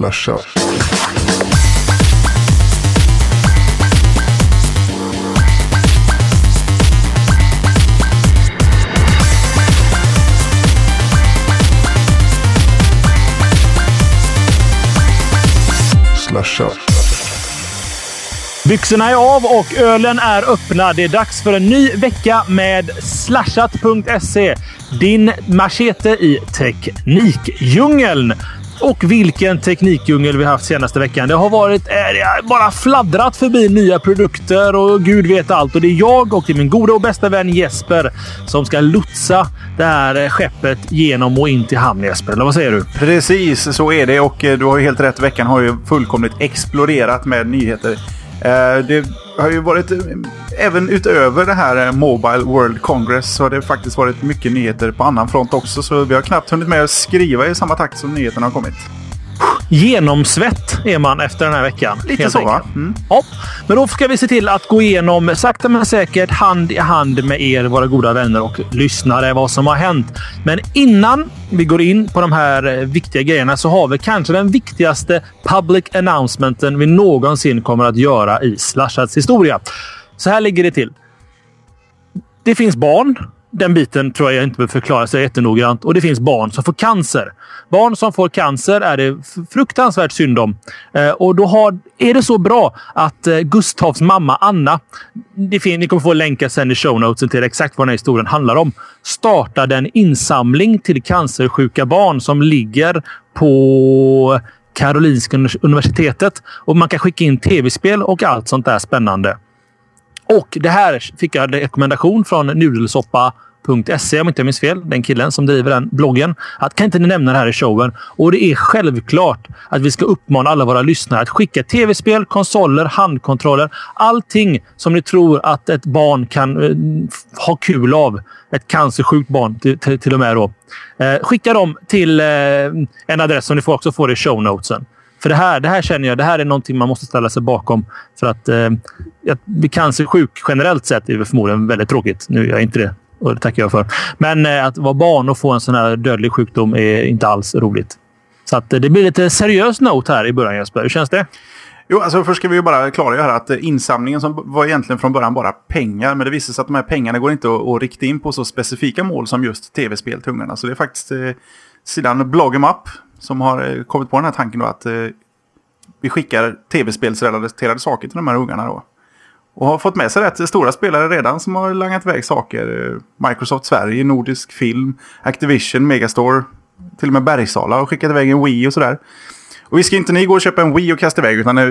Slasha. Slasha. Byxorna är av och ölen är öppna. Det är dags för en ny vecka med slashat.se. Din machete i teknikdjungeln. Och vilken teknikdjungel vi haft senaste veckan. Det har varit eh, bara fladdrat förbi nya produkter och gud vet allt. Och det är jag och det är min goda och bästa vän Jesper som ska lotsa det här eh, skeppet genom och in till hamn Jesper. Eller vad säger du? Precis, så är det och eh, du har ju helt rätt. Veckan har ju fullkomligt exploderat med nyheter. Eh, det har ju varit, eh, även utöver det här eh, Mobile World Congress, så har det faktiskt varit mycket nyheter på annan front också. Så vi har knappt hunnit med att skriva i samma takt som nyheterna har kommit. Genomsvett är man efter den här veckan. Lite så va? Mm. Ja, men då ska vi se till att gå igenom sakta men säkert, hand i hand med er, våra goda vänner och lyssnare, vad som har hänt. Men innan vi går in på de här eh, viktiga grejerna så har vi kanske den viktigaste public announcementen vi någonsin kommer att göra i Slashats historia. Så här ligger det till. Det finns barn. Den biten tror jag inte behöver förklara så jättenoggrant. Och det finns barn som får cancer. Barn som får cancer är det fruktansvärt synd om. Eh, och då har, är det så bra att eh, Gustavs mamma Anna, det fin- ni kommer få länkar sen i show notesen till exakt vad den här historien handlar om, startade en insamling till cancersjuka barn som ligger på Karolinska universitetet. Och man kan skicka in tv-spel och allt sånt där spännande. Och det här fick jag rekommendation från nudelsoppa.se om inte jag minns fel. Den killen som driver den bloggen. Att kan inte ni nämna det här i showen? Och det är självklart att vi ska uppmana alla våra lyssnare att skicka tv-spel, konsoler, handkontroller. Allting som ni tror att ett barn kan eh, ha kul av. Ett cancersjukt barn till, till, till och med. Då. Eh, skicka dem till eh, en adress som ni får också får i show notesen. För det här, det här känner jag, det här är någonting man måste ställa sig bakom. För att eh, att bli cancersjuk generellt sett är väl förmodligen väldigt tråkigt. Nu är jag inte det och det tackar jag för. Men eh, att vara barn och få en sån här dödlig sjukdom är inte alls roligt. Så att, eh, det blir lite seriös note här i början Jesper. Hur känns det? Jo, alltså först ska vi ju bara klargöra att eh, insamlingen som var egentligen från början bara pengar. Men det visade sig att de här pengarna går inte att, att rikta in på så specifika mål som just tv-spel till ungarna. Så det är faktiskt eh, sidan Bloggemup som har eh, kommit på den här tanken då att eh, vi skickar tv-spelsrelaterade saker till de här ungarna då. Och har fått med sig rätt stora spelare redan som har langat iväg saker. Eh, Microsoft Sverige, Nordisk Film, Activision, Megastore, till och med Bergsala har skickat iväg en Wii och sådär. Och vi ska inte ni gå och köpa en Wii och kasta iväg utan eh,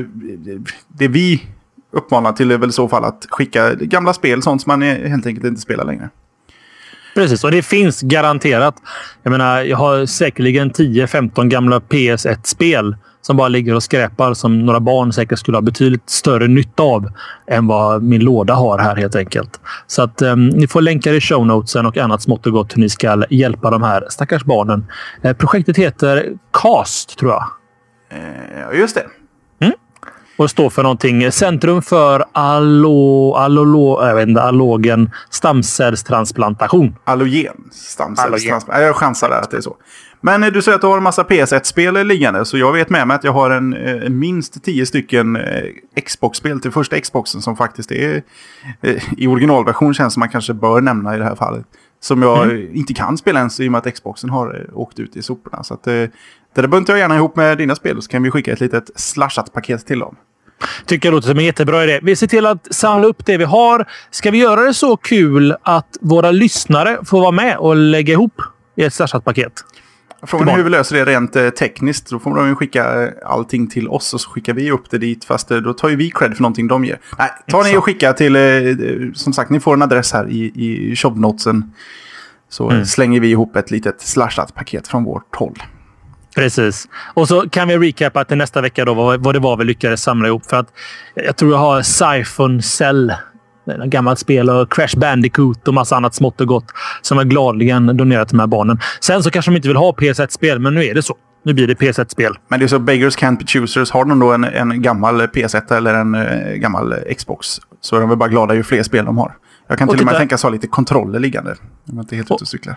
det vi uppmanar till är väl i så fall att skicka gamla spel, sånt som man helt enkelt inte spelar längre. Precis, och det finns garanterat. Jag menar, jag har säkerligen 10-15 gamla PS1-spel som bara ligger och skräpar som några barn säkert skulle ha betydligt större nytta av än vad min låda har här helt enkelt. Så att eh, ni får länkar i show notesen och annat smått och gott hur ni ska hjälpa de här stackars barnen. Eh, projektet heter CAST tror jag. Eh, just det. Och står för någonting. Centrum för allo, allolo, jag vet inte, allogen stamcellstransplantation. Allogen. Stamcellstransplant. Allogen. Nej, Jag chansar där att det är så. Men eh, du säger att du har en massa PS1-spel liggande. Så jag vet med mig att jag har en, eh, minst tio stycken eh, Xbox-spel till första Xboxen som faktiskt är eh, i originalversion känns som man kanske bör nämna i det här fallet. Som jag Mm. inte kan spela ens i och med att Xboxen har eh, åkt ut i soporna. Så att, eh, det där buntar jag gärna ihop med dina spel så kan vi skicka ett litet slashat paket till dem. Tycker jag låter som en jättebra idé. Vi ser till att samla upp det vi har. Ska vi göra det så kul att våra lyssnare får vara med och lägga ihop i ett slashat paket? Frågan är hur vi löser det rent eh, tekniskt. Då får de ju skicka eh, allting till oss och så skickar vi upp det dit. Fast eh, då tar ju vi cred för någonting de ger. Nej, ta ni och skicka till... Eh, eh, som sagt, ni får en adress här i, i shownotesen. Så eh, slänger vi ihop ett litet slashat paket från vårt håll. Precis. Och så kan vi recapa till nästa vecka då vad, vad det var vi lyckades samla ihop. För att jag tror jag har Siphon Cell. Ett gammalt spel och Crash Bandicoot och massa annat smått och gott som jag gladeligen donerat till de här barnen. Sen så kanske de inte vill ha PS1-spel, men nu är det så. Nu blir det PS1-spel. Men det är så beggars can't be choosers. Har de då en, en gammal PS1 eller en eh, gammal Xbox så är de väl bara glada ju fler spel de har. Jag kan Och till och med titta- tänka sig ha lite kontroller liggande. Om jag inte helt ute och cyklar.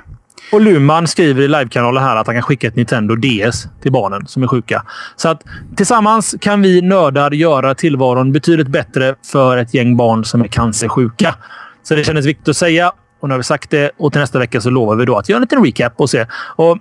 Och Luman skriver i livekanalen här att han kan skicka ett Nintendo DS till barnen som är sjuka. Så att tillsammans kan vi nördar göra tillvaron betydligt bättre för ett gäng barn som är cancersjuka. Så det kändes viktigt att säga. Och nu har vi sagt det och till nästa vecka så lovar vi då att göra en liten recap och se. Och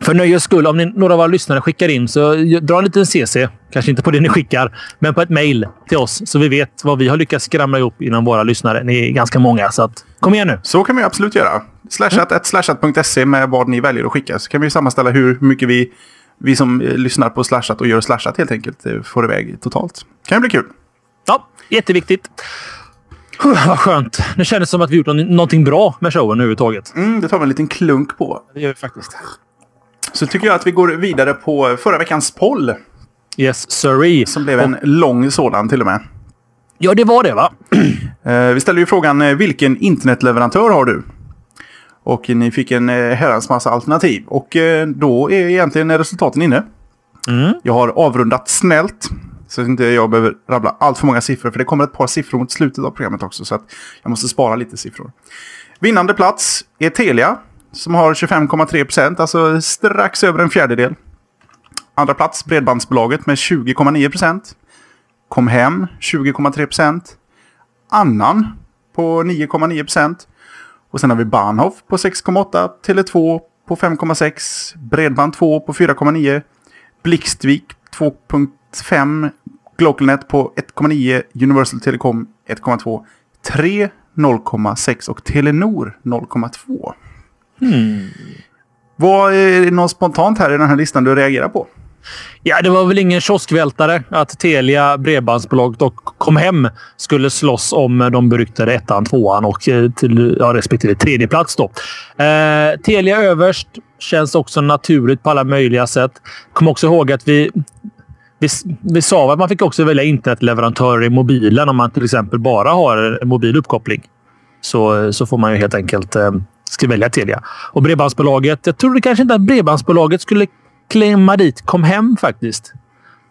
för nöjes skull, om ni, några av våra lyssnare skickar in, så dra en liten CC. Kanske inte på det ni skickar, men på ett mejl till oss så vi vet vad vi har lyckats skramla ihop innan våra lyssnare. Ni är ganska många, så att, kom igen nu. Så kan vi absolut göra. Slashat, mm. slashat.se med vad ni väljer att skicka. Så kan vi sammanställa hur mycket vi, vi som lyssnar på slashat och gör slashat helt enkelt eh, får iväg totalt. kan ju bli kul. Ja, jätteviktigt. Vad skönt. Det kändes som att vi gjort någonting bra med showen överhuvudtaget. Mm, det tar vi en liten klunk på. Det gör vi faktiskt. Så tycker jag att vi går vidare på förra veckans poll. Yes, sorry. Som blev en och... lång sådan till och med. Ja, det var det va? Eh, vi ställde ju frågan eh, vilken internetleverantör har du? Och ni fick en eh, herrans massa alternativ. Och då är egentligen resultaten inne. Mm. Jag har avrundat snällt. Så att inte jag behöver rabbla allt för många siffror. För det kommer ett par siffror mot slutet av programmet också. Så att jag måste spara lite siffror. Vinnande plats är Telia som har 25,3 procent, alltså strax över en fjärdedel. Andra plats Bredbandsbolaget med 20,9 procent. Comhem 20,3 procent. Annan på 9,9 procent. Och sen har vi Bahnhof på 6,8. Tele2 på 5,6. Bredband2 på 4,9. Blixtvik 2,5. Glocalnet på 1,9. Universal Telecom 1,2. 3 0,6 och Telenor 0,2. Hmm. Vad är det något spontant här i den här listan du reagerar på? Ja, det var väl ingen kioskvältare att Telia, Bredbandsbolaget och Comhem skulle slåss om de beryktade ettan, tvåan och eh, till, ja, respektive tredje plats. Då. Eh, Telia överst känns också naturligt på alla möjliga sätt. Kom också ihåg att vi vi, vi sa att man fick också välja internetleverantörer i mobilen om man till exempel bara har en mobil uppkoppling. Så, så får man ju helt enkelt eh, ska välja Telia. Och Bredbandsbolaget. Jag trodde kanske inte att Bredbandsbolaget skulle klämma dit kom hem faktiskt.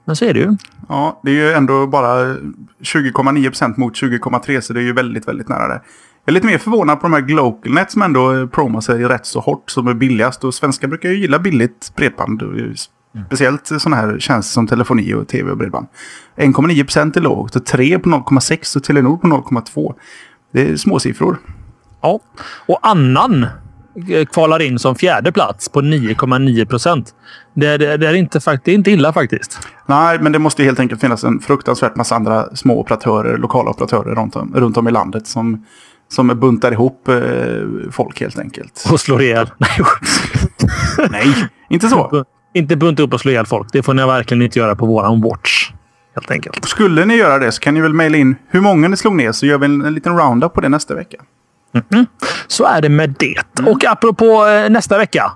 Men så är det ju. Ja, det är ju ändå bara 20,9 procent mot 20,3 så det är ju väldigt, väldigt nära det. Jag är lite mer förvånad på de här Glocalnet som ändå promar sig rätt så hårt som är billigast. Och svenskar brukar ju gilla billigt bredband. Speciellt sådana här tjänster som telefoni och tv och bredband. 1,9 procent är lågt och 3 på 0,6 och Telenor på 0,2. Det är småsiffror. Ja, och annan eh, kvalar in som fjärde plats på 9,9 procent. Det, det, det, är inte, det är inte illa faktiskt. Nej, men det måste helt enkelt finnas en fruktansvärt massa andra små operatörer, lokala operatörer runt om, runt om i landet som, som buntar ihop eh, folk helt enkelt. Och slår ihjäl. Nej, inte så. Inte bunta upp och slå ihjäl folk. Det får ni verkligen inte göra på våran watch. Helt enkelt. Skulle ni göra det så kan ni väl mejla in hur många ni slog ner så gör vi en, en liten roundup på det nästa vecka. Mm Så är det med det. Mm. Och apropå eh, nästa vecka.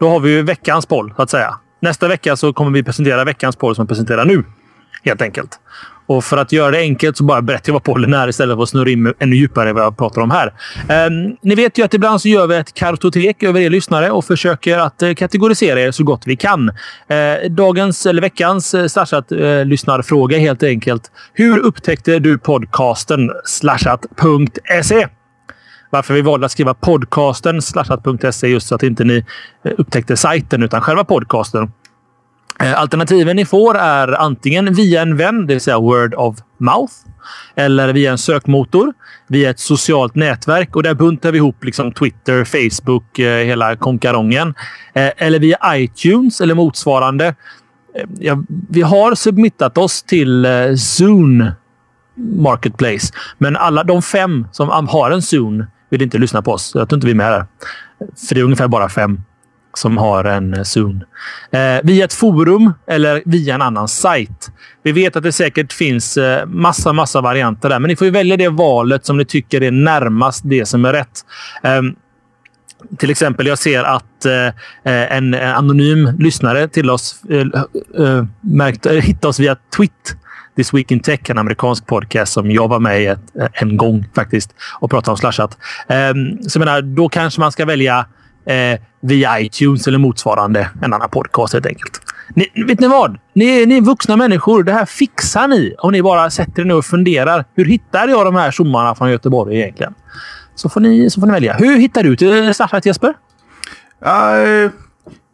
Då har vi ju veckans poll, så att säga. Nästa vecka så kommer vi presentera veckans poll som vi presenterar nu. Helt enkelt. Och för att göra det enkelt så bara berättar jag vad pollen är istället för att snurra in ännu djupare vad jag pratar om här. Um, ni vet ju att ibland så gör vi ett kartotek över er lyssnare och försöker att uh, kategorisera er så gott vi kan. Uh, dagens, eller veckans, uh, slashat uh, lyssnarfråga helt enkelt. Hur upptäckte du podcasten slashat.se? Varför vi valde att skriva podcasten slashat.se just så att inte ni eh, upptäckte sajten utan själva podcasten. Eh, alternativen ni får är antingen via en vän, det vill säga word of mouth, eller via en sökmotor, via ett socialt nätverk och där buntar vi ihop liksom Twitter, Facebook, eh, hela konkarongen. Eller via iTunes eller motsvarande. Ja, vi har submittat oss till Zoom Marketplace, men alla de fem som har en Zoom vill inte lyssna på oss. Jag tror inte vi är med där. För det är ungefär bara fem som har en eh, Zoom. Eh, via ett forum eller via en annan sajt. Vi vet att det säkert finns eh, massa, massa varianter där, men ni får välja det valet som ni tycker är närmast det som är rätt. Eh, till exempel, jag ser att eh, eh, en, anonym lyssnare till oss eh, eh, märkt, eh, hittade oss via Twitter This Week in Tech, en amerikansk podcast som jag var med i ett, eh, en gång faktiskt och pratade om slashat. Um, så jag menar, då kanske man ska välja eh, via iTunes eller motsvarande en annan podcast helt enkelt. Ni, vet ni vad? Ni, ni är vuxna människor. Det här fixar ni om ni bara sätter er ner och funderar. Hur hittar jag de här tjommarna från Göteborg egentligen? Så får ni, så får ni välja. Hur hittar du till eh, Slashat Jesper? Ja, eh,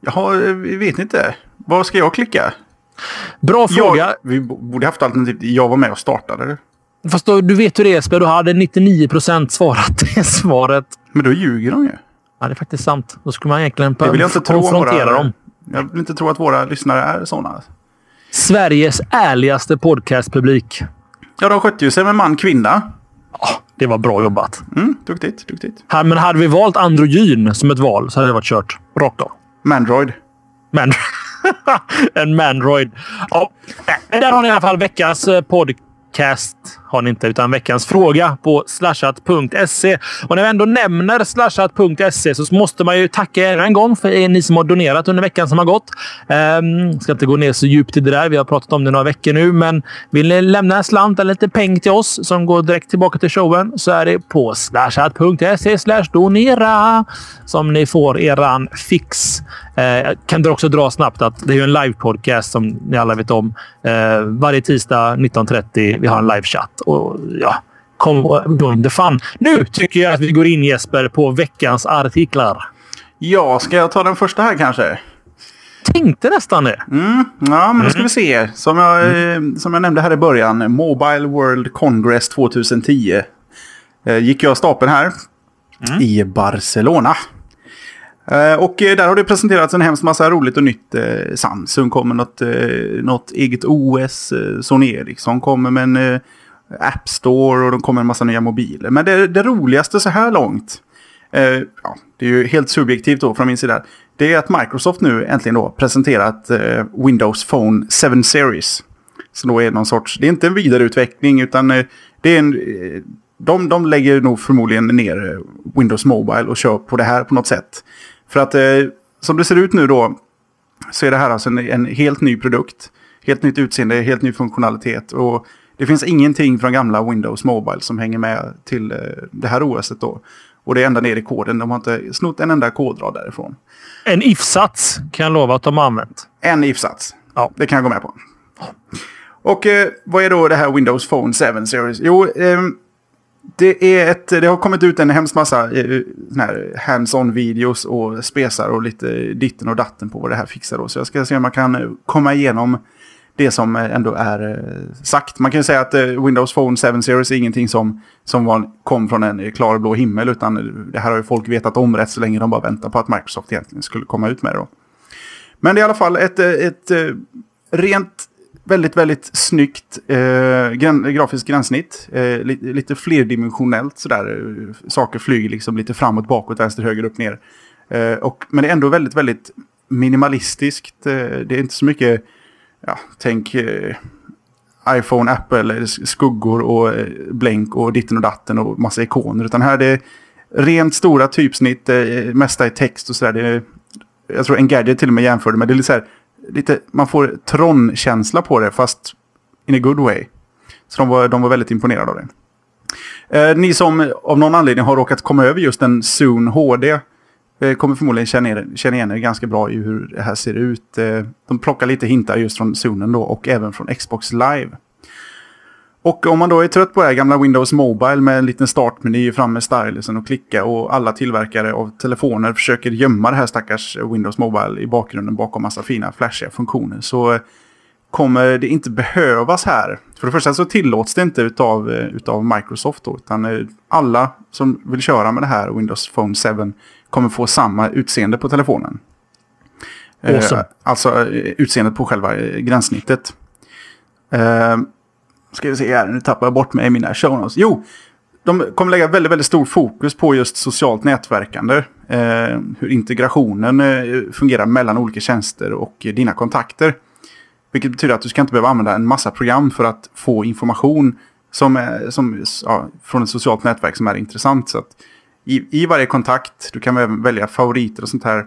jag vet inte. Vad ska jag klicka? Bra fråga. Jag, vi borde haft alternativ. Jag var med och startade. Fast då, du vet hur det är Jesper. Du hade 99 procent svarat det svaret. Men då ljuger de ju. Ja, det är faktiskt sant. Då skulle man egentligen det vill jag inte konfrontera våra, dem. Jag vill inte tro att våra lyssnare är sådana. Sveriges ärligaste podcastpublik. Ja, de skötte ju sig med man-kvinna. Ja, det var bra jobbat. Mm, duktigt, duktigt. Här, men hade vi valt androgyn som ett val så hade det varit kört. Rakt av. Mandroid. Man en Mandroid. Ja, eh, där har ni i alla fall veckans eh, podd cast Har ni inte, utan veckans fråga på slashat.se. Och när vi ändå nämner slashat.se så måste man ju tacka er en gång för er, ni som har donerat under veckan som har gått. Um, ska inte gå ner så djupt i det där. Vi har pratat om det några veckor nu, men vill ni lämna en slant eller lite peng till oss som går direkt tillbaka till showen så är det på slashat.se donera som ni får eran fix. Eh, kan du också dra snabbt att det är en live-podcast som ni alla vet om. Eh, varje tisdag 19.30. Vi har en live-chatt. Och ja, kom och join the fun. Nu tycker jag att vi går in Jesper på veckans artiklar. Ja, ska jag ta den första här kanske? Tänkte nästan det. Mm, ja, men då ska vi se. Som jag, mm. som jag nämnde här i början. Mobile World Congress 2010. Eh, gick jag stapeln här. Mm. I Barcelona. Eh, och eh, där har det presenterats en hemskt massa roligt och nytt. Eh, Samsung kommer med något, något eget OS. Sony Ericsson kommer med en App Store och de kommer en massa nya mobiler. Men det, det roligaste så här långt, ja, det är ju helt subjektivt då från min sida, det är att Microsoft nu äntligen då presenterat Windows Phone 7 Series. Så då är det någon sorts, det är inte en vidareutveckling utan det är en de, de lägger nog förmodligen ner Windows Mobile och kör på det här på något sätt. För att eh, som det ser ut nu då så är det här alltså en, en, helt ny produkt. Helt nytt utseende, helt ny funktionalitet. Och det finns ingenting från gamla Windows Mobile som hänger med till eh, det här OSet då. Och det är ända ner i koden. De har inte snott en enda kodrad därifrån. En if-sats kan jag lova att de har använt. En if-sats. Ja. Det kan jag gå med på. Och eh, vad är då det här Windows Phone 7 Series? Jo, eh, det, är ett, det har kommit ut en hemskt massa eh, hands-on videos och spesar och lite ditten och datten på vad det här fixar. Då. Så jag ska se om man kan komma igenom det som eh, ändå är eh, sagt. Man kan ju säga att Windows Phone 7 Series är ingenting som, som var, kom från en klarblå himmel. Utan det här har ju folk vetat om rätt så länge de bara väntar på att Microsoft egentligen skulle komma ut med det. Då. Men det är i alla fall ett, ett rent väldigt, väldigt snyggt eh, gran grafiskt gränssnitt. Eh, li lite flerdimensionellt sådär. Eh, saker flyger liksom lite framåt, bakåt, vänster, höger, upp, ner. Eh, och, men det är ändå väldigt, väldigt minimalistiskt. Eh, det är inte så mycket, ja, tänk eh, iPhone, Apple, skuggor och eh, blänk och ditten och datten och massa ikoner. Utan här är det rent stora typsnitt, eh, mesta är text och sådär. Jag tror Engadget till och med jämförde med det. är lite så här, lite, man får Tron-känsla på det, fast in a good way. Så de var, de var väldigt imponerade av det. Eh, ni som av någon anledning har råkat komma över just en Zoom HD eh, kommer förmodligen känna, er, känna igen er ganska bra i hur det här ser ut. Eh, de plockar lite hintar just från Zoonen då och även från Xbox Live. Och om man då är trött på det här gamla Windows Mobile med en liten startmeny fram med stylusen och klicka och alla tillverkare av telefoner försöker gömma det här stackars Windows Mobile i bakgrunden bakom massa fina flashiga funktioner så kommer det inte behövas här. För det första så tillåts det inte utav, utav Microsoft då, utan eh, alla som vill köra med det här Windows Phone 7 kommer få samma utseende på telefonen. Awesome. Eh, alltså eh, utseendet på själva gränssnittet. Ska vi se här, nu tappar jag bort mig i mina show notes. Jo, de kommer lägga väldigt, väldigt stor fokus på just socialt nätverkande. Eh, hur integrationen eh, fungerar mellan olika tjänster och eh, dina kontakter. Vilket betyder att du ska inte behöva använda en massa program för att få information som är, som, ja, från ett socialt nätverk som är intressant. Så att i, I varje kontakt, du kan även välja favoriter och sånt här.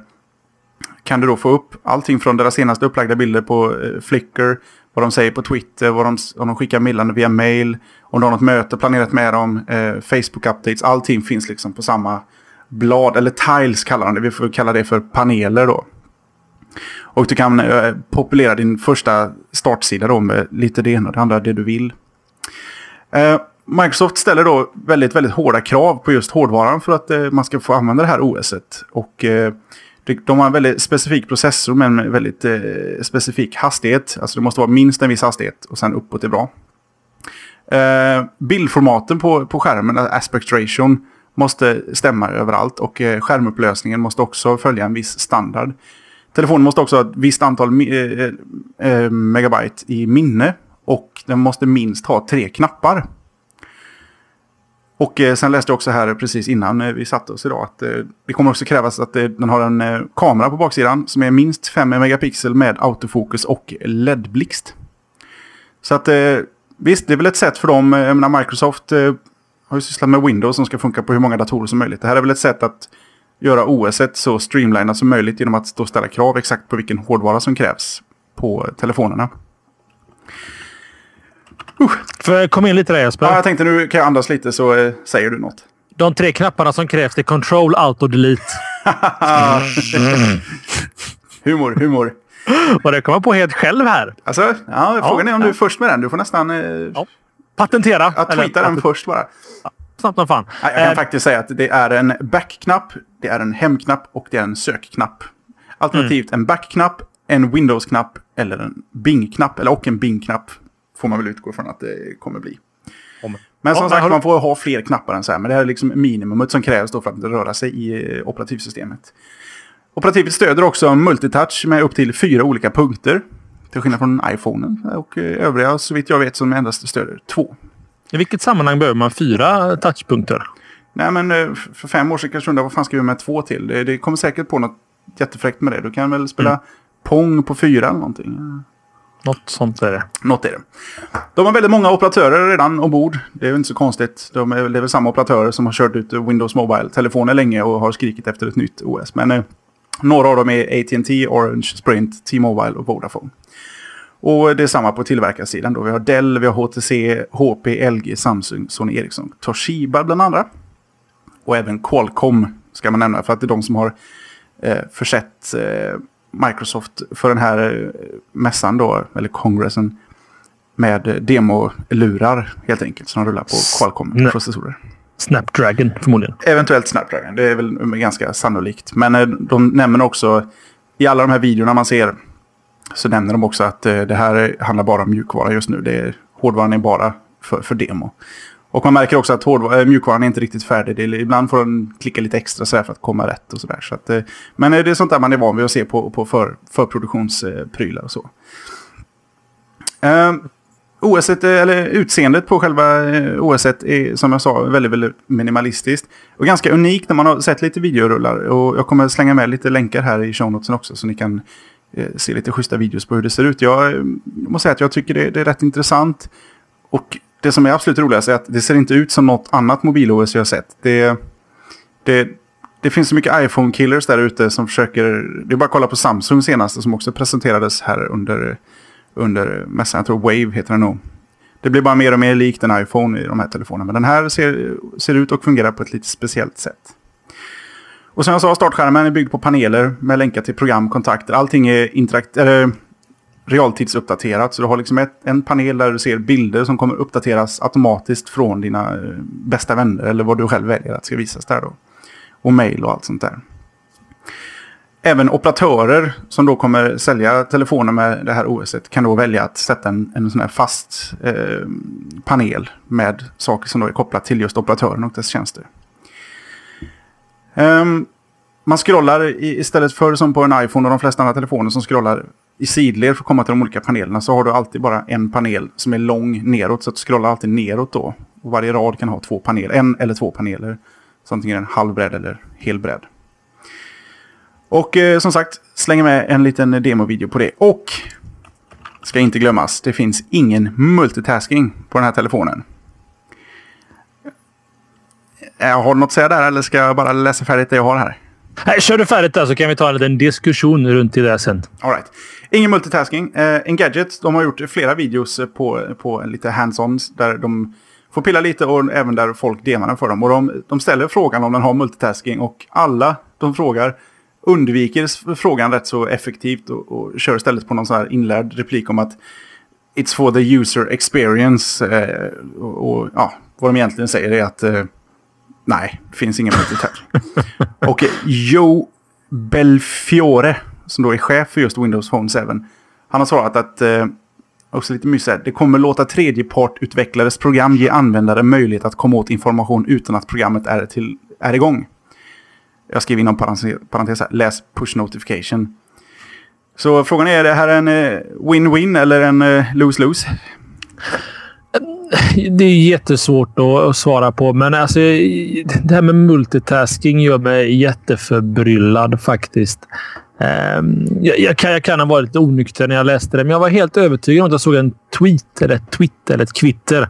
Kan du då få upp allting från deras senaste upplagda bilder på eh, Flickr vad de säger på Twitter, vad de, om de skickar meddelande via mail, om de har något möte planerat med dem, eh, Facebook-updates, allting finns liksom på samma blad, eller tiles kallar de det, vi får kalla det för paneler då. Och du kan eh, populera din första startsida då med lite det ena och det andra, det du vill. Eh, Microsoft ställer då väldigt, väldigt hårda krav på just hårdvaran för att eh, man ska få använda det här OSet. Och eh, de har en väldigt specifik processor med en väldigt eh, specifik hastighet. Alltså det måste vara minst en viss hastighet och sen uppåt är bra. Eh, bildformaten på, på skärmen, alltså aspect ration, måste stämma överallt. Och eh, skärmupplösningen måste också följa en viss standard. Telefonen måste också ha ett visst antal eh, eh, megabyte i minne. Och den måste minst ha tre knappar. Och eh, sen läste jag också här precis innan eh, vi satte oss idag att eh, det kommer också krävas att den har en kamera på baksidan som är minst 5 megapixel med autofokus och LED-blixt. Så att visst, det är väl ett sätt för dem. Jag menar Microsoft har ju sysslat med Windows som ska funka på hur många datorer som möjligt. Det här är väl ett sätt att göra OS så streamlinat som möjligt genom att då ställa krav exakt på vilken hårdvara som krävs på telefonerna. Jag komma in lite där Jesper? Ja, jag tänkte nu kan jag andas lite så eh, säger du något. De tre knapparna som krävs är Control, Alt och Delete. Humor, humor. Och det kom jag på helt själv här. Alltså, ja, frågan är om ja. du är först med den. Du får nästan eh, Ja. Patentera. ja, tweeta den först bara. Snabbt som fan. Jag kan Eh, faktiskt säga att det är en backknapp, det är en hemknapp och det är en sökknapp. Alternativt en backknapp, en Windows-knapp eller en Bing-knapp. Eller och en Bing-knapp får man väl utgå från att det kommer bli. Om- Men som Ja, sagt, har man får ha fler knappar än så här. Men det här är liksom minimumet som krävs då för att röra sig i eh, operativsystemet. Operativet stöder också multitouch med upp till fyra olika punkter. Till skillnad från iPhonen och eh, övriga, så vitt jag vet, som endast stöder två. I vilket sammanhang behöver man fyra touchpunkter? Nej, men eh, för fem år sedan kanske jag undrade vad fan ska vi med två till? Det, det kommer säkert på något jättefräckt med det. Du kan väl spela Pong på fyra eller någonting. Något sånt är det. Något är det. De har väldigt många operatörer redan ombord. Det är väl inte så konstigt. De är, det är väl samma operatörer som har kört ut Windows Mobile-telefoner länge och har skrikit efter ett nytt OS. Men eh, några av dem är AT&T, Orange, Sprint, T-Mobile och Vodafone. Och det är samma på tillverkarsidan. Då. Vi har Dell, vi har HTC, HP, LG, Samsung, Sony Ericsson, Toshiba bland andra. Och även Qualcomm ska man nämna för att det är de som har eh, försett eh, Microsoft för den här eh, mässan då, eller kongressen, med eh, demo-lurar helt enkelt som rullar på Qualcomm-processorer. Snapdragon förmodligen. Eventuellt Snapdragon, det är väl ganska sannolikt. Men eh, de nämner också, i alla de här videorna man ser, så nämner de också att det här handlar bara om mjukvara just nu. Det är, hårdvaran är bara för, för demo. Och man märker också att hårdva- äh, eh, mjukvaran är inte riktigt färdig. Det är, ibland får den klicka lite extra så här för att komma rätt och sådär. Så att, eh, men eh, det är sånt där man är van vid att se på, på för, förproduktionsprylar och så. Ehm, um, OS, eh, eller utseendet på själva OS är som jag sa väldigt, väldigt minimalistiskt. Och ganska unikt när man har sett lite videorullar. Och jag kommer slänga med lite länkar här i show notesen också så ni kan eh, se lite schyssta videos på hur det ser ut. Jag måste säga att jag tycker det, det är rätt intressant. Och det som är absolut roligast är att det ser inte ut som något annat mobil-OS jag har sett. Det, det, det finns så mycket iPhone-killers där ute som försöker... Det är bara att kolla på Samsung senaste som också presenterades här under, under mässan. Jag tror Wave heter den nog. Det blir bara mer och mer likt en iPhone i de här telefonerna. Men den här ser, ser ut och fungerar på ett lite speciellt sätt. Och som jag sa, startskärmen är byggd på paneler med länkar till program, kontakter. Allting är interakt eller, realtidsuppdaterat. Så du har liksom ett, en panel där du ser bilder som kommer uppdateras automatiskt från dina eh, bästa vänner. Eller vad du själv väljer att ska visas där då. Och mail och allt sånt där. Även operatörer som då kommer sälja telefoner med det här OSet kan då välja att sätta en, en sån här fast eh, panel med saker som då är kopplat till just operatören och dess tjänster. Um, man scrollar i, istället för som på en iPhone och de flesta andra telefoner som scrollar i sidled för att komma till de olika panelerna så har du alltid bara en panel som är lång neråt så att du scrollar alltid neråt då. Och varje rad kan ha två paneler, en eller två paneler. Så antingen en halv bredd eller hel bredd. Och eh, som sagt, slänger med en liten demovideo på det. Och, ska inte glömmas, det finns ingen multitasking på den här telefonen. Jag har du något att säga där eller ska jag bara läsa färdigt det jag har här? Nej, kör du färdigt där så kan vi ta en liten diskussion runt i det här sen. All right. Ingen multitasking. Eh, Engadget, de har gjort flera videos eh, på, på lite hands-on där de får pilla lite och även där folk demar den för dem. Och de, de ställer frågan om den har multitasking och alla de frågar undviker frågan rätt så effektivt och, och kör istället på någon sån här inlärd replik om att It's for the user experience. Eh, och, och, ja, vad de egentligen säger är att eh, nej, det finns ingen multitouch. och Joe Belfiore, som då är chef för just Windows Phone 7, han har svarat att eh, också lite mysigt. Det kommer låta tredjepartutvecklares program ge användare möjlighet att komma åt information utan att programmet är, till, är igång. Jag skriver inom parentes här, läs push notification. Så frågan är, är det här en eh, win-win eller en eh, lose-lose? Eh, det är jättesvårt att svara på, men alltså, det här med multitasking gör mig jätteförbryllad faktiskt. Ehm, jag, jag, kan, jag kan ha varit lite onykter när jag läste det, men jag var helt övertygad om att jag såg en tweet eller ett twitter eller ett kvitter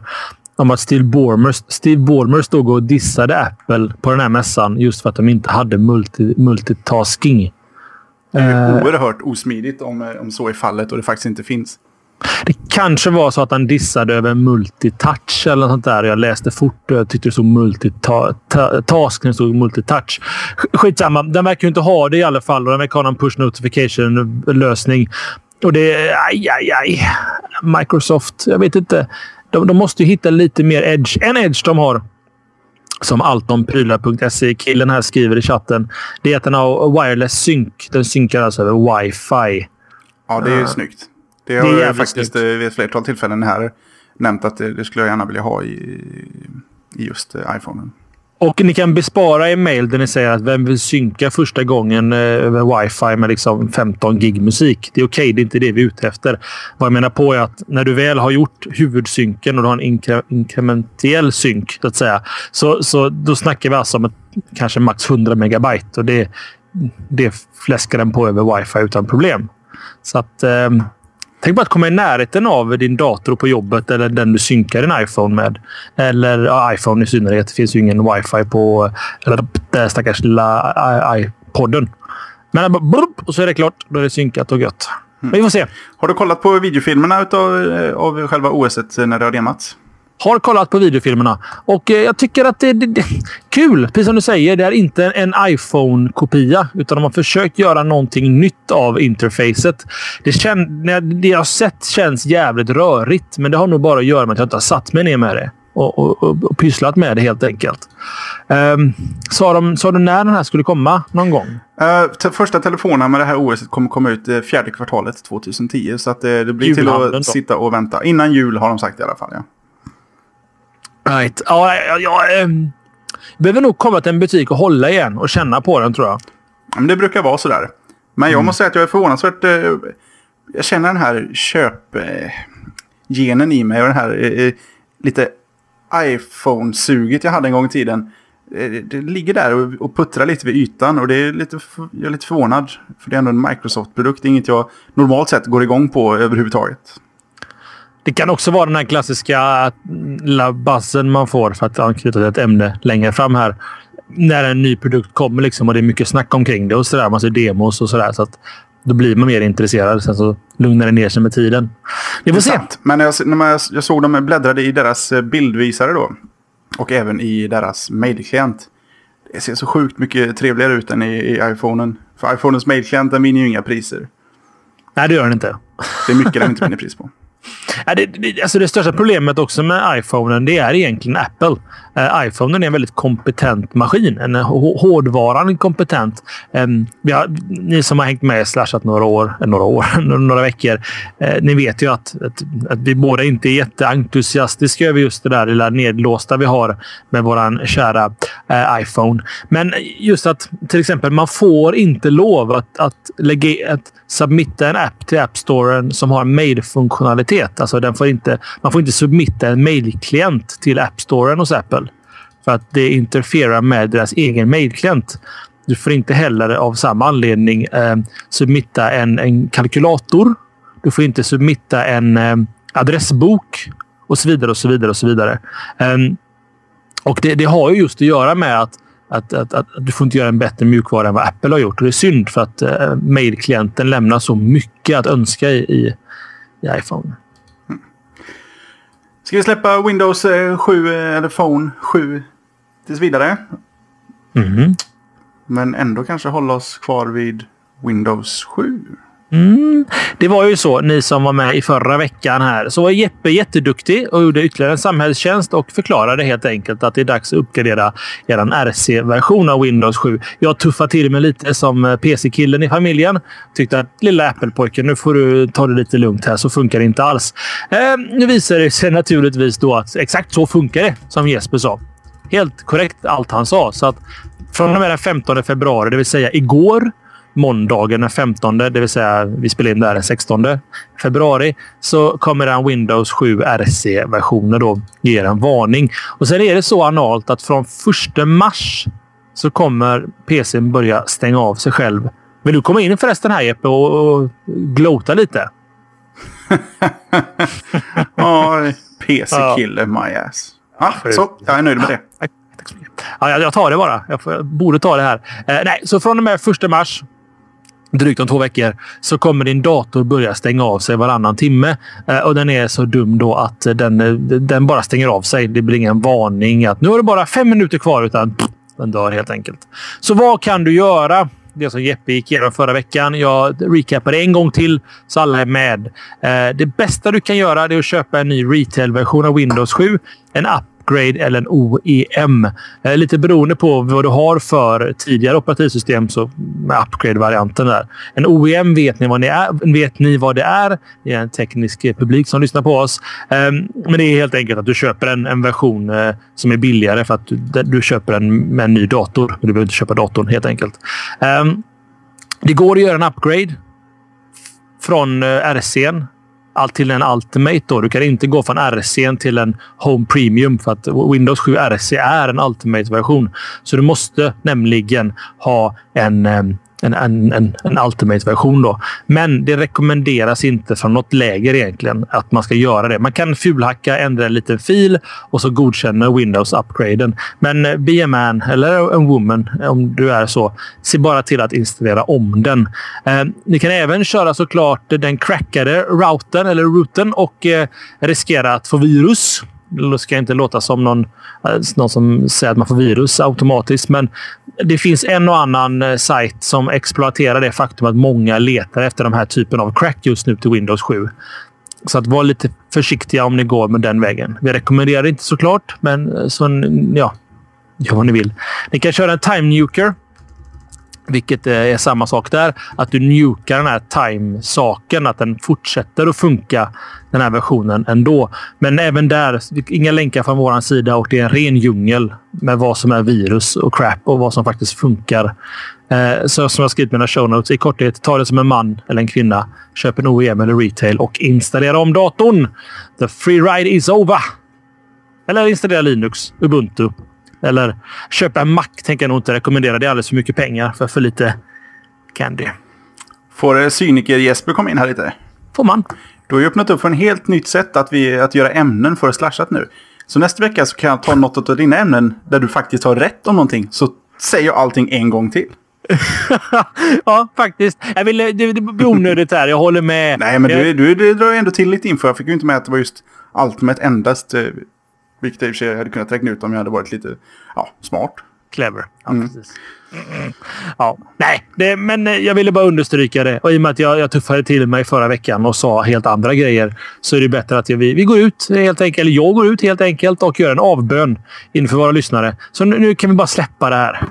om att Steve Ballmer, Steve Ballmer stod och dissade Apple på den här mässan just för att de inte hade multi, multitasking. Det är uh, oerhört osmidigt om, om så är fallet och det faktiskt inte finns. Det kanske var så att han dissade över multitouch eller något sånt där. Jag läste fort och jag tyckte det stod multitask när det stod multitouch. Skitsamma. Den verkar ju inte ha det i alla fall och den verkar ha en push notification-lösning. Och det är... Aj, aj, aj. Microsoft. Jag vet inte. De, de måste ju hitta lite mer edge. En edge de har som alltomprylar.se killen här skriver i chatten. Det är att den har wireless sync. Den synkar alltså över wifi. Ja, det är uh, snyggt. Det har det jag faktiskt snyggt. vid ett flertal tillfällen här nämnt att det, det skulle jag gärna vilja ha i, i just uh, iPhonen. Och ni kan bespara i mail där ni säger att vem vill synka första gången eh, över wifi med liksom 15 gig musik. Det är okej, okay, det är inte det vi är ute efter. Vad jag menar på är att när du väl har gjort huvudsynken och du har en inkre inkrementiell synk, så att säga, så, så då snackar vi alltså om ett, kanske max 100 megabyte och det, det fläskar den på över wifi utan problem. Så att... Eh, Tänk på att komma i närheten av din dator på jobbet eller den du synkar din iPhone med. Eller ja, iPhone i synnerhet. Det finns ju ingen wifi på eller, den stackars lilla iPoden. Men blup, och så är det klart. Då är det synkat och gött. Men vi får se. Har du kollat på videofilmerna utav, eh, av själva OS när det har demats? Har kollat på videofilmerna och eh, jag tycker att det, är kul. Precis som du säger, det är inte en iPhone-kopia utan de har försökt göra någonting nytt av interfacet. Det, kän, det jag har sett känns jävligt rörigt, men det har nog bara att göra med att jag inte har satt mig ner med det och, och, och, och pysslat med det helt enkelt. Um, sa, de, sa du när den här skulle komma någon gång? Uh, första telefonerna med det här OS kommer komma ut uh, fjärde kvartalet 2010. Så att, uh, det blir Julhandeln till att då. sitta och vänta. Innan jul har de sagt i alla fall. Ja. Right. Ja, jag, jag ähm, behöver nog komma till en butik och hålla igen och känna på den tror jag. Men det brukar vara sådär. Men jag mm. måste säga att jag är förvånansvärt... Eh, jag känner den här köp-genen i mig och den här eh, lite iPhone-suget jag hade en gång i tiden. Eh, det ligger där och, och puttrar lite vid ytan och det är lite, jag är lite förvånad. För det är ändå en Microsoft-produkt. Det är inget jag normalt sett går igång på överhuvudtaget. Det kan också vara den här klassiska lilla buzzen man får för att anknyta till ett ämne längre fram här. När en ny produkt kommer liksom och det är mycket snack omkring det och sådär. Man ser demos och sådär. Så att då blir man mer intresserad. Sen så lugnar det ner sig med tiden. Vi får se. Men jag, när jag, jag såg dem bläddrade i deras eh, bildvisare då. Och även i deras mejlklient. Det ser så sjukt mycket trevligare ut än i, i iPhonen. För iPhonens mejlklient vinner ju inga priser. Nej, det gör den inte. Det är mycket den inte vinner pris på. Äh, det, det, alltså det största problemet också med iPhonen det är egentligen Apple. Eh, uh, iPhonen är en väldigt kompetent maskin. En hårdvaran kompetent. Um, har, ni som har hängt med slashat några år, eh, några år, några veckor. Eh, ni vet ju att, att, att, vi båda inte är jätteentusiastiska över just det där lilla nedlåsta vi har med våran kära iPhone. Men just att till exempel man får inte lov att, att lägga att submitta en app till App Storen som har mail-funktionalitet. Alltså den får inte, man får inte submitta en mailklient till App Storen hos Apple. För att det interferar med deras egen mailklient. Du får inte heller av samma anledning eh, submitta en, en kalkylator. Du får inte submitta en eh, adressbok och så vidare och så vidare och så vidare. Um, och det, det, har ju just att göra med att att, att, att, du får inte göra en bättre mjukvara än vad Apple har gjort. Och det är synd för att eh, mailklienten lämnar så mycket att önska i, i, i iPhone. Ska vi släppa Windows eh, 7 eh, eller Phone 7 tills vidare? Mm. Men ändå kanske hålla oss kvar vid Windows 7. Mm. Det var ju så, ni som var med i förra veckan här, så var Jeppe jätteduktig och gjorde ytterligare en samhällstjänst och förklarade helt enkelt att det är dags att uppgradera er RC-version av Windows 7. Jag tuffade till mig lite som PC-killen i familjen. Tyckte att lilla Apple-pojken, nu får du ta det lite lugnt här så funkar det inte alls. Eh, nu visar det sig naturligtvis då att exakt så funkar det, som Jesper sa. Helt korrekt allt han sa. Så att från och med den 15 februari, det vill säga igår, måndagen den 15, det vill säga vi spelar in det här den 16 februari, så kommer den Windows 7 RC-versionen då ge en varning. Och sen är det så analt att från 1 mars så kommer PCn börja stänga av sig själv. Vill du komma in förresten här Jeppe och, och glota lite? Ja, PC-kille my ass. Ja, så, jag är nöjd med det. Ja, jag tar det bara. Jag, får, jag borde ta det här. Eh, nej, så från och med 1 mars drygt om två veckor så kommer din dator börja stänga av sig varannan timme. Eh, och den är så dum då att den, eh, den bara stänger av sig. Det blir ingen varning att nu har du bara fem minuter kvar utan pff, den dör helt enkelt. Så vad kan du göra? Det som Jeppe gick igenom förra veckan. Jag recapar det en gång till så alla är med. Eh, det bästa du kan göra är att köpa en ny retail-version av Windows 7. En app upgrade eller en OEM. Eh, lite beroende på vad du har för tidigare operativsystem så med upgrade-varianten där. En OEM vet ni, vad ni är, vet ni vad det är. Det är en teknisk publik som lyssnar på oss. Eh, men det är helt enkelt att du köper en, en version eh, som är billigare för att du, du köper den med en ny dator. Du behöver inte köpa datorn helt enkelt. Ehm, det går att göra en upgrade från eh, RCn allt till en Ultimate. Då. Du kan inte gå från RC till en Home Premium för att Windows 7 RC är en Ultimate-version. Så du måste nämligen ha en ehm, en, en, en, en Ultimate-version. Då. Men det rekommenderas inte från något läger egentligen att man ska göra det. Man kan fulhacka, ändra en liten fil och så godkänner Windows upgraden. Men eh, be a man eller en woman eh, om du är så. Se bara till att installera om den. Eh, ni kan även köra såklart den crackade routern eller routern och eh, riskera att få virus. Det ska inte låta som någon, eh, någon som säger att man får virus automatiskt, men det finns en och annan eh, sajt som exploaterar det faktum att många letar efter den här typen av crack just nu till Windows 7. Så att var lite försiktiga om ni går med den vägen. Vi rekommenderar det inte såklart, men eh, så, ja, gör vad ni vill. Ni kan köra en time nuker vilket eh, är samma sak där. Att du njukar den här time-saken. Att den fortsätter att funka, den här versionen, ändå. Men även där, inga länkar från vår sida och det är en ren djungel med vad som är virus och crap och vad som faktiskt funkar. Eh, så som jag skrivit i mina show notes. I korthet, ta det som en man eller en kvinna. Köp en OEM eller retail och installera om datorn. The free ride is over. Eller installera Linux, Ubuntu eller köpa en Mac tänker jag nog inte rekommendera. Det är alldeles för mycket pengar för för lite candy. Får cyniker Jesper komma in här lite? Får man. Du har ju öppnat upp för en helt nytt sätt att, vi, att göra ämnen för slashat nu. Så nästa vecka så kan jag ta något av dina ämnen där du faktiskt har rätt om någonting. Så säger jag allting en gång till. ja, faktiskt. Jag vill, det, det blir onödigt här. Jag håller med. Nej, men du, du, du drar ju ändå till lite info. Jag fick ju inte med att det var just Ultimate endast eh, vilket jag i och för sig hade kunnat räkna ut om jag hade varit lite ja, smart. Clever. Ja, mm. precis. Mm. Ja, nej, det, men eh, jag ville bara understryka det. Och i och med att jag, jag tuffade till mig förra veckan och sa helt andra grejer så är det bättre att jag, vi, vi går ut helt enkelt. Eller jag går ut helt enkelt och gör en avbön inför våra lyssnare. Så nu, nu kan vi bara släppa det här.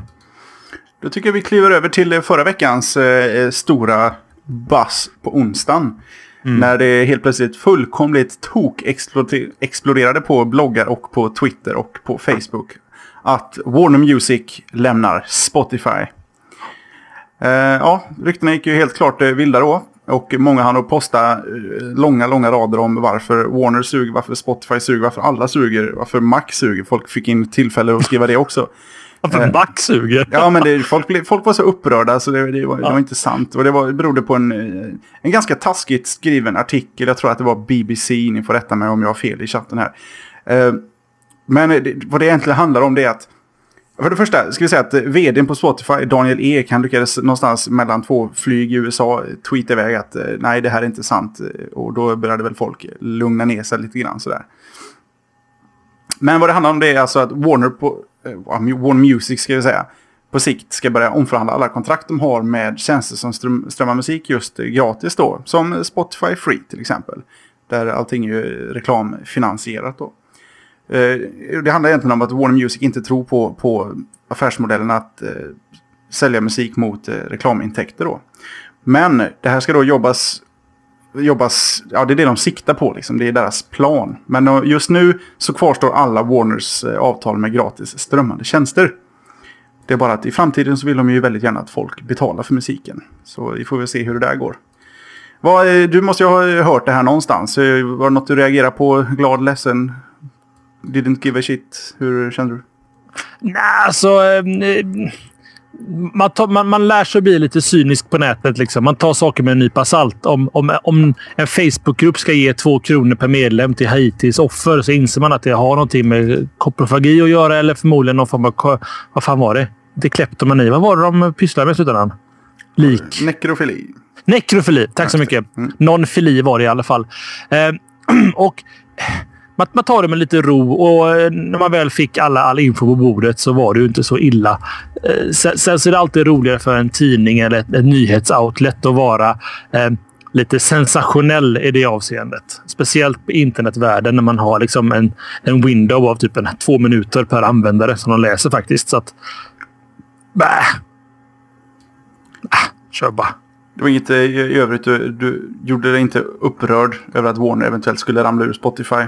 Då tycker jag vi kliver över till förra veckans eh, stora bass på onsdagen. Mm. När det helt plötsligt fullkomligt tok-exploderade på bloggar och på Twitter och på Facebook. Att Warner Music lämnar Spotify. Eh, ja, ryktena gick ju helt klart eh, vilda då. Och många hann att posta eh, långa, långa rader om varför Warner suger, varför Spotify suger, varför alla suger, varför Mac suger. Folk fick in tillfälle att skriva det också. Varför eh, back suger? Ja, men det, folk, folk var så upprörda så det, det, var, ja. det var inte sant. Och det, var, det berodde på en, eh, en ganska taskigt skriven artikel. Jag tror att det var BBC, ni får rätta mig om jag har fel i chatten här. Eh, men det, vad det egentligen handlar om det är att för det första ska vi säga att vdn på Spotify, Daniel Ek, han lyckades någonstans mellan två flyg i USA tweeta iväg att nej, det här är inte sant. Och då började väl folk lugna ner sig lite grann sådär. Men vad det handlar om det är alltså att Warner, på, Eh, Warner Music ska vi säga, på sikt ska börja omförhandla alla kontrakt de har med tjänster som ström, strömmar musik just eh, gratis då. Som Spotify Free till exempel. Där allting är ju reklamfinansierat då. Eh, det handlar egentligen om att Warner Music inte tror på, på affärsmodellen att eh, sälja musik mot eh, reklamintäkter då. Men det här ska då jobbas, jobbas, ja det är det de siktar på liksom, det är deras plan. Men eh, just nu så kvarstår alla Warners eh, avtal med gratis strömmande tjänster. Det är bara att i framtiden så vill de ju väldigt gärna att folk betalar för musiken. Så vi får väl se hur det där går. Vad, eh, du måste ju ha hört det här någonstans. Var det något du reagerade på? Glad, ledsen? Didn't give a shit? Hur kände du? Nej, alltså... Eh, man, tar, man, man lär sig bli lite cynisk på nätet. Liksom. Man tar saker med en nypa salt. Om, om, om en Facebookgrupp ska ge två kronor per medlem till Haitis offer så inser man att det har någonting med koprofagi att göra eller förmodligen någon form av... Vad fan var det? Inte kleptomani. Vad var det de pysslade med i slutändan? Lik. Nekrofili. Nekrofili. Tack så mycket. Mm. Någon fili var det i alla fall. Eh, och man, man tar det med lite ro och eh, när man väl fick alla, all info på bordet så var det ju inte så illa. Eh, sen, sen så är det alltid roligare för en tidning eller ett, ett nyhetsoutlet att vara eh, lite sensationell i det avseendet. Speciellt på internetvärlden när man har liksom en, en window av typ en, två minuter per användare som de läser faktiskt. Så att... Bäh. Äh, kör bara. Det var inget eh, i övrigt. Du, du gjorde dig inte upprörd över att Warner eventuellt skulle ramla ur Spotify?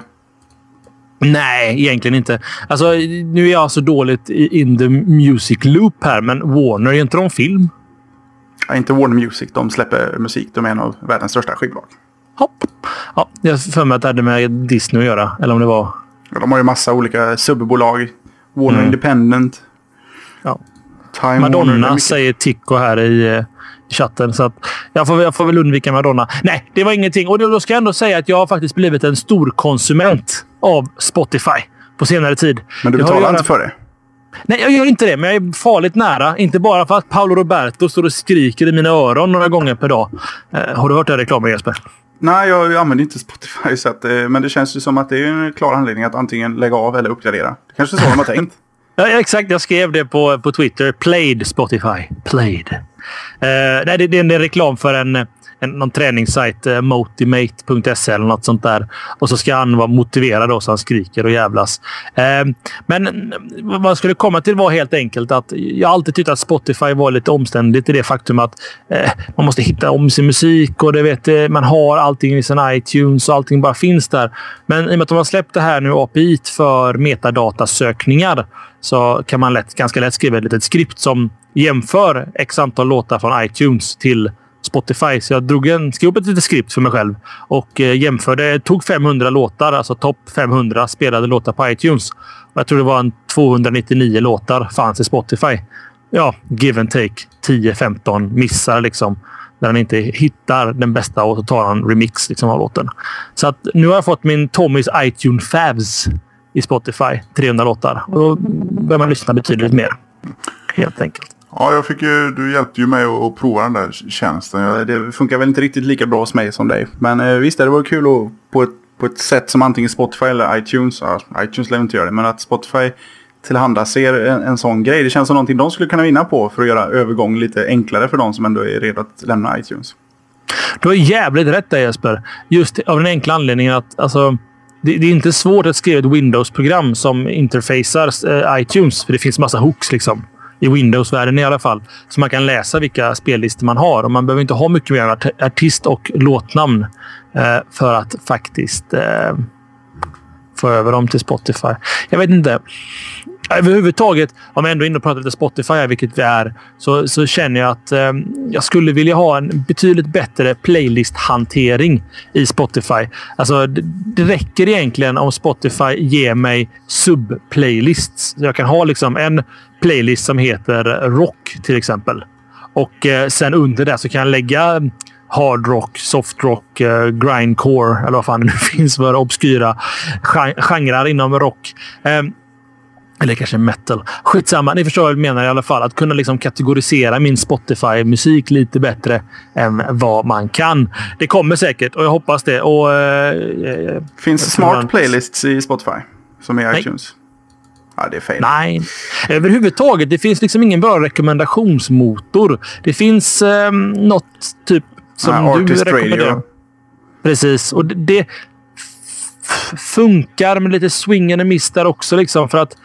Nej, egentligen inte. Alltså, nu är jag så dåligt in the music loop här, men Warner, är inte de film? Ja, inte Warner Music. De släpper musik. De är en av världens största skivbolag. Hopp. Ja, jag för mig att det hade med Disney att göra. Eller om det var... Ja, de har ju massa olika subbolag. Warner mm. Independent. Ja. Time Madonna Warner, säger Tico här i eh, chatten. Så att jag, får, jag får väl undvika Madonna. Nej, det var ingenting. Och då ska jag ändå säga att jag har faktiskt blivit en stor konsument av Spotify på senare tid. Men du betalar inte för det? Nej, jag gör inte det, men jag är farligt nära. Inte bara för att Paolo Roberto står och skriker i mina öron några gånger per dag. Eh, har du hört den reklamen Jesper? Nej, jag använder inte Spotify. Så att, eh, men det känns ju som att det är en klar anledning att antingen lägga av eller uppgradera. Det kanske är så de har tänkt. Ja, exakt. Jag skrev det på, på Twitter. Played Spotify. Played. Uh, nej, det, det, är en reklam för en en, någon träningssajt, eh, motimate.se eller något sånt där. Och så ska han vara motiverad då, så han skriker och jävlas. Eh, men vad jag skulle komma till var helt enkelt att jag alltid tyckt att Spotify var lite omständigt i det faktum att eh, man måste hitta om sin musik och det vet, eh, man har allting i sin iTunes och allting bara finns där. Men i och med att de har släppt det här nu API för metadatasökningar så kan man lätt, ganska lätt skriva ett litet skript som jämför x antal låtar från iTunes till Spotify. Så jag drog en, skrev upp ett litet skript för mig själv och eh, jämförde. Tog 500 låtar, alltså topp 500 spelade låtar på iTunes. Och jag tror det var en 299 låtar fanns i Spotify. Ja, give and take. 10-15 missar liksom. Där han inte hittar den bästa och så tar han remix liksom, av låten. Så att nu har jag fått min Tommys iTunes Favs i Spotify. 300 låtar. Och då börjar man lyssna betydligt mer. Helt enkelt. Ja, jag fick ju, du hjälpte ju mig att, prova den där tjänsten. Det funkar väl inte riktigt lika bra hos mig som dig. Men eh, visst, det var kul att, på, ett, på ett sätt som antingen Spotify eller iTunes. Ja, iTunes lär inte göra det, men att Spotify tillhandaser en, en sån grej. Det känns som någonting de skulle kunna vinna på för att göra övergång lite enklare för de som ändå är redo att lämna iTunes. Du har jävligt rätt där Jesper. Just av den enkla anledningen att alltså, det, det är inte svårt att skriva ett Windows-program som interfacear eh, iTunes. För det finns massa hooks liksom i Windows-världen i alla fall. Så man kan läsa vilka spellistor man har. Och man behöver inte ha mycket mer än artist och låtnamn eh, för att faktiskt eh, få över dem till Spotify. Jag vet inte. Överhuvudtaget, om jag ändå är inne och pratar lite Spotify, vilket vi är, så, så känner jag att eh, jag skulle vilja ha en betydligt bättre playlist-hantering i Spotify. Alltså, det, det räcker egentligen om Spotify ger mig sub-playlists. Jag kan ha liksom en playlist som heter rock till exempel. Och eh, sen under det så kan jag lägga ehm, hard rock, soft rock, eh, grindcore eller vad fan det nu finns för obskyra genrer inom rock. Eh, eller kanske metal. Skitsamma, ni förstår vad jag menar i alla fall. Att kunna liksom kategorisera min Spotify-musik lite bättre än vad man kan. Det kommer säkert och jag hoppas det. Och, eh, Finns smart playlists i Spotify? Som är iTunes? Ja, det är fel. Nej. Överhuvudtaget, det finns liksom ingen bra rekommendationsmotor. Det finns eh, något typ som Ja, du Artist rekommenderar. Radio. Precis. Och det, det funkar med lite swing and miss där också. Liksom, för att eh,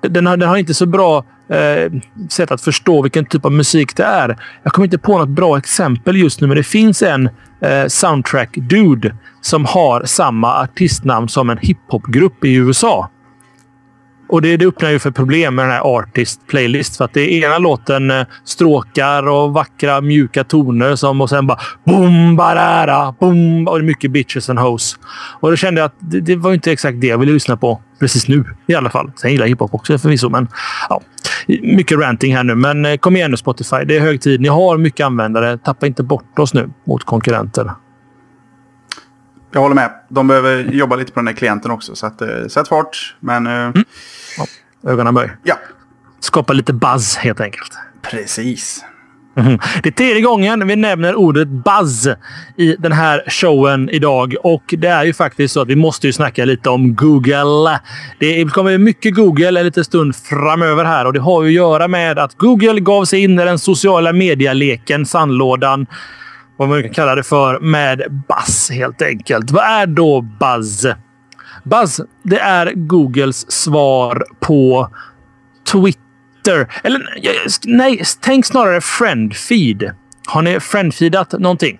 den har, den har inte så bra eh, sätt att förstå vilken typ av musik det är. Jag kommer inte på något bra exempel just nu, men det finns en eh, soundtrack-dude som har samma artistnamn som en hiphopgrupp i USA. Och det, det öppnar ju för problem med den här Artist Playlist. För att det är ena låten eh, stråkar och vackra mjuka toner som och sen bara boom, barara, boom och det är mycket bitches and hoes. Och då kände jag att det, det var inte exakt det jag ville lyssna på precis nu i alla fall. Sen gillar jag hiphop också förvisso, men ja, mycket ranting här nu. Men eh, kom igen nu Spotify. Det är hög tid. Ni har mycket användare. Tappa inte bort oss nu mot konkurrenter. Jag håller med. De behöver jobba lite på den här klienten också. Så att, eh, sätt fart. Men eh, Ögonen böj. ja, Skapa lite buzz helt enkelt. precis. Mhm. Det är tredje gången vi nämner ordet buzz i den här showen idag. Och det är ju faktiskt så att vi måste ju snacka lite om Google. Det kommer mycket Google en liten stund framöver här och det har ju att göra med att Google gav sig in i den sociala medialeken, sandlådan, vad man kan kalla det för, med buzz helt enkelt. Vad är då buzz? Buzz, det är Googles svar på Twitter. Eller nej, tänk snarare friendfeed. Har ni friendfeedat någonting?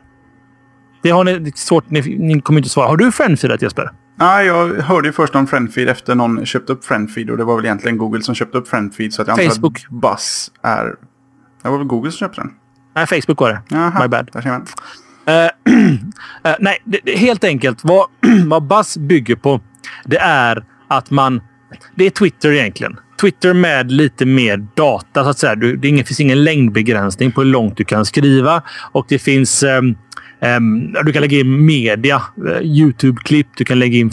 Det har ni svårt. Ni, ni kommer inte svara. Har du friendfeedat Jesper? Nej, jag hörde ju först om Friendfeed efter någon köpte upp Friendfeed. Och det var väl egentligen Google som köpte upp Friendfeed. Så att jag Facebook. antar att Buzz är... Det var väl Google som köpte den? Nej, Facebook var det. Jaha, My bad. Eh, eh, nej, det, det, helt enkelt. Vad, vad Buzz bygger på, det är att man... Det är Twitter egentligen. Twitter med lite mer data, så att säga. Du, det ingen, finns ingen längdbegränsning på hur långt du kan skriva. Och det finns... ehm, ehm, du kan lägga in media, eh, Youtube-klipp, du kan lägga in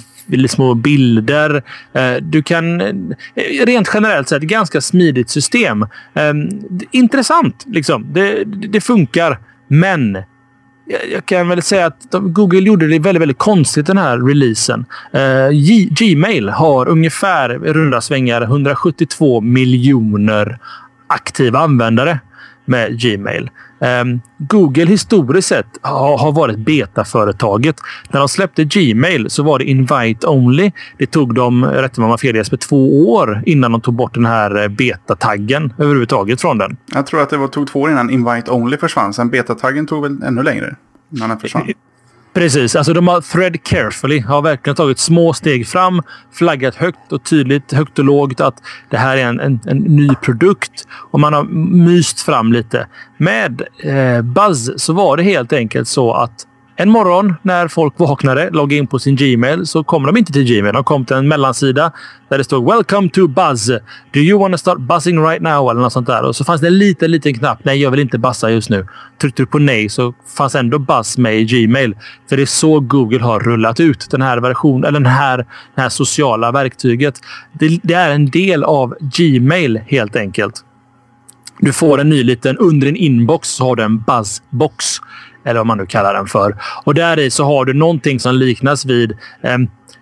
små bilder. Eh, du kan... Eh, rent generellt sett, ganska smidigt system. Ehm, intressant, liksom. Det, det funkar. Men jag- kan väl säga att Google gjorde det väldigt, väldigt konstigt den här releasen. Eh, G- Gmail har ungefär i runda svängar 172 miljoner aktiva användare med Gmail. Ehm, Google historiskt sett har, varit betaföretaget. När de släppte Gmail så var det invite only. Det tog dem, rätt om har fel Jesper, två år innan de tog bort den här eh, beta-taggen överhuvudtaget från den. Jag tror att det var, tog två år innan Invite Only försvann. Sen betataggen tog väl ännu längre. När den försvann. Precis. Alltså de har thread carefully. Har verkligen tagit små steg fram. Flaggat högt och tydligt, högt och lågt att det här är en, en, en ny produkt. Och man har myst fram lite. Med eh, Buzz så var det helt enkelt så att en morgon när folk vaknade, loggade in på sin Gmail, så kom de inte till Gmail. De kom till en mellansida där det stod “Welcome to Buzz. Do you want to start buzzing right now?” eller något sånt där. Och så fanns det en liten, liten knapp. “Nej, jag vill inte buzza just nu.” Tryckte du på nej så fanns ändå Buzz med i Gmail. För det är så Google har rullat ut den här versionen, eller den här, det här sociala verktyget. Det, det är en del av Gmail helt enkelt. Du får en ny liten... Under din inbox så har du en buzzbox. Eller vad man nu kallar den för. Och där i så har du någonting som liknas vid eh,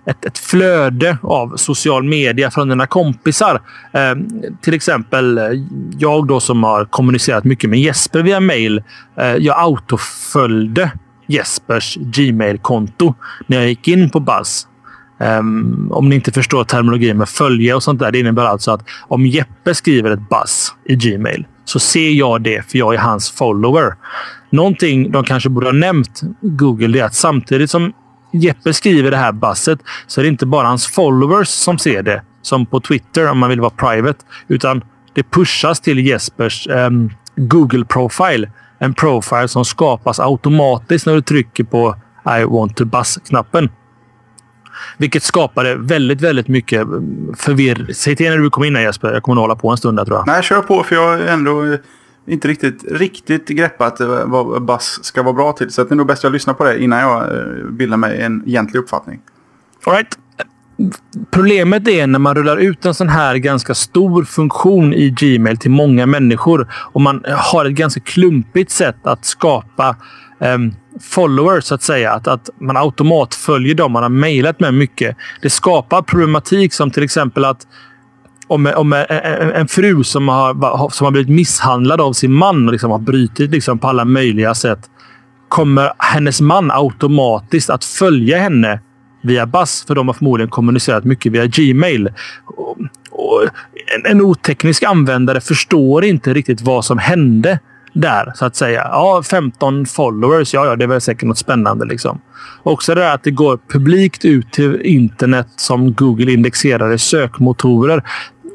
ett, ett flöde av social media från dina kompisar. Eh, till exempel eh, jag då som har kommunicerat mycket med Jesper via mail. Eh, jag autoföljde Jespers Gmail-konto när jag gick in på Buzz. Um, om ni inte förstår terminologin med följa och sånt där. Det innebär alltså att om Jeppe skriver ett buzz i Gmail så ser jag det för jag är hans follower. Någonting de kanske borde ha nämnt Google är att samtidigt som Jeppe skriver det här buzzet så är det inte bara hans followers som ser det. Som på Twitter om man vill vara private. Utan det pushas till Jespers um, Google profile. En profile som skapas automatiskt när du trycker på I want to buzz-knappen. Vilket skapade väldigt, väldigt mycket ehm, förvirring. Säg till när du kommer in här Jesper. Jag kommer att hålla på en stund där tror jag. Nej, kör på för jag är ändå inte riktigt, riktigt greppat vad Buzz ska vara bra till. Så att det är nog bäst jag lyssnar på det innan jag eh, bildar mig en egentlig uppfattning. All right. Problemet är när man rullar ut en sån här ganska stor funktion i Gmail till många människor och man eh, har ett ganska klumpigt sätt att skapa um, followers, så att säga. Att, att man automatföljer dem man har mejlat med mycket. Det skapar problematik som till exempel att om, om en, en fru som har, som har blivit misshandlad av sin man och liksom har brutit liksom på alla möjliga sätt. Kommer hennes man automatiskt att följa henne via Buzz? För de har förmodligen kommunicerat mycket via Gmail. Och, och en, en oteknisk användare förstår inte riktigt vad som hände där, så att säga. Ja, 15 followers. Ja, ja, det är väl säkert något spännande. Liksom. Också det där att det går publikt ut till internet som Google indexerade sökmotorer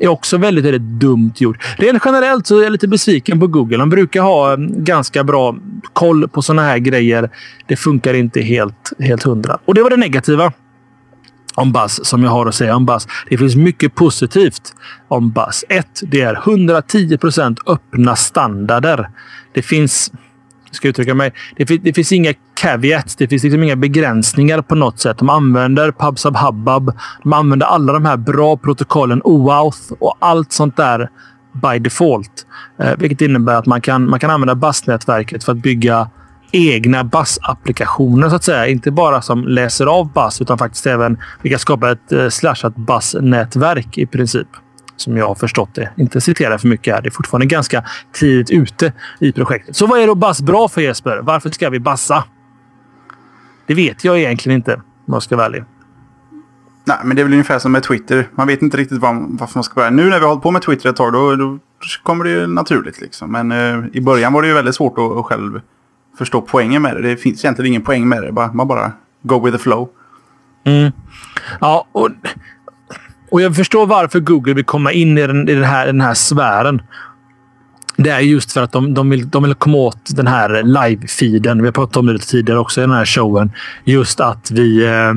är också väldigt, väldigt dumt gjort. Rent generellt så är jag lite besviken på Google. De brukar ha eh, ganska bra koll på sådana här grejer. Det funkar inte helt, helt hundra. Och det var det negativa om Buzz som jag har att säga om Buzz. Det finns mycket positivt om Buzz. Ett, det är 110% öppna standarder. Det finns ska uttrycka mig. Det, det, finns inga caveats. Det finns liksom inga begränsningar på något sätt. De använder PubSub Hubbub. De använder alla de här bra protokollen, OAuth och allt sånt där by default. Eh, vilket innebär att man kan, man kan använda Buzz-nätverket för att bygga egna Buzz-applikationer så att säga. Inte bara som läser av Buzz utan faktiskt även vi kan skapa ett eh, slashat Buzz-nätverk i princip. Som jag har förstått det. Inte citera för mycket här. Det är fortfarande ganska tidigt ute i projektet. Så vad är då Buzz bra för Jesper? Varför ska vi bassa? Det vet jag egentligen inte om jag ska vara ärlig. Nej, men det är väl ungefär som med Twitter. Man vet inte riktigt var, varför man ska börja. Nu när vi har hållit på med Twitter ett tag, då, då kommer det ju naturligt. Liksom. Men eh, i början var det ju väldigt svårt att, att själv förstå poängen med det. Det finns egentligen ingen poäng med det. Man bara go with the flow. Mm. Ja, och, och jag förstår varför Google vill komma in i den, i den, här, den här sfären. Det är just för att de, de, vill, de vill komma åt den här live-feeden. Vi har pratat om det lite tidigare också i den här showen. Just att vi... Eh,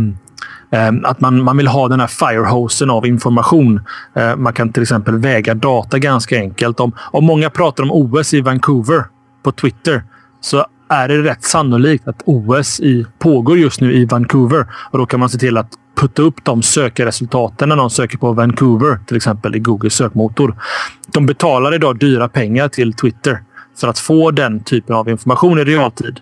eh att man, man vill ha den här firehosen av information. Eh, man kan till exempel väga data ganska enkelt. Om, om många pratar om OS i Vancouver på Twitter så är det rätt sannolikt att OS i, pågår just nu i Vancouver. Och Då kan man se till att putta upp de sökresultaten när någon söker på Vancouver, till exempel i Googles sökmotor. De betalar idag dyra pengar till Twitter för att få den typen av information i realtid.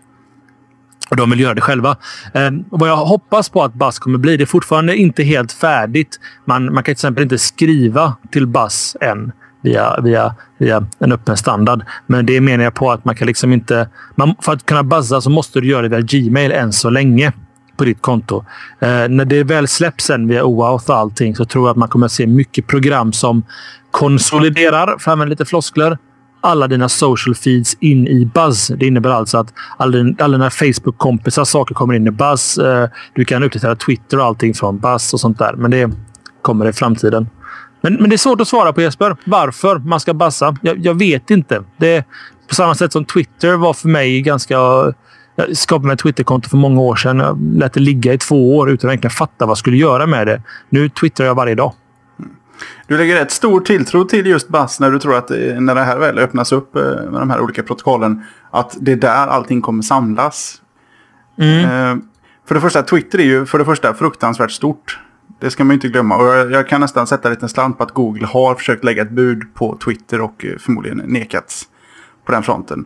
Och de vill göra det själva. Eh, vad jag hoppas på att Buzz kommer bli, det är fortfarande inte helt färdigt. Man, man kan till exempel inte skriva till Buzz än via, via, via en öppen standard. Men det menar jag på att man kan liksom inte... Man, för att kunna buzza så måste du göra det via Gmail än så länge på ditt konto. Eh, när det väl släpps sen via OAuth och allting så tror jag att man kommer att se mycket program som konsoliderar, för att använda lite floskler, alla dina social feeds in i Buzz. Det innebär alltså att alla, alla dina Facebook-kompisar saker kommer in i Buzz. Eh, du kan uppdatera Twitter och allting från Buzz och sånt där. Men det kommer i framtiden. Men, men det är svårt att svara på Jesper. Varför man ska bassa? Jag, jag vet inte. Det är på samma sätt som Twitter var för mig ganska... Jag skapade mig ett Twitterkonto för många år sedan. Jag lät det ligga i två år utan att egentligen fatta vad jag skulle göra med det. Nu twittrar jag varje dag. Du lägger rätt stor tilltro till just Buzz när du tror att eh, när det här väl öppnas upp eh, med de här olika protokollen. Att det är där allting kommer samlas. Mm. Eh, för det första, Twitter är ju för det första fruktansvärt stort. Det ska man inte glömma. Och jag, jag kan nästan sätta en liten slant på att Google har försökt lägga ett bud på Twitter och förmodligen nekats på den fronten.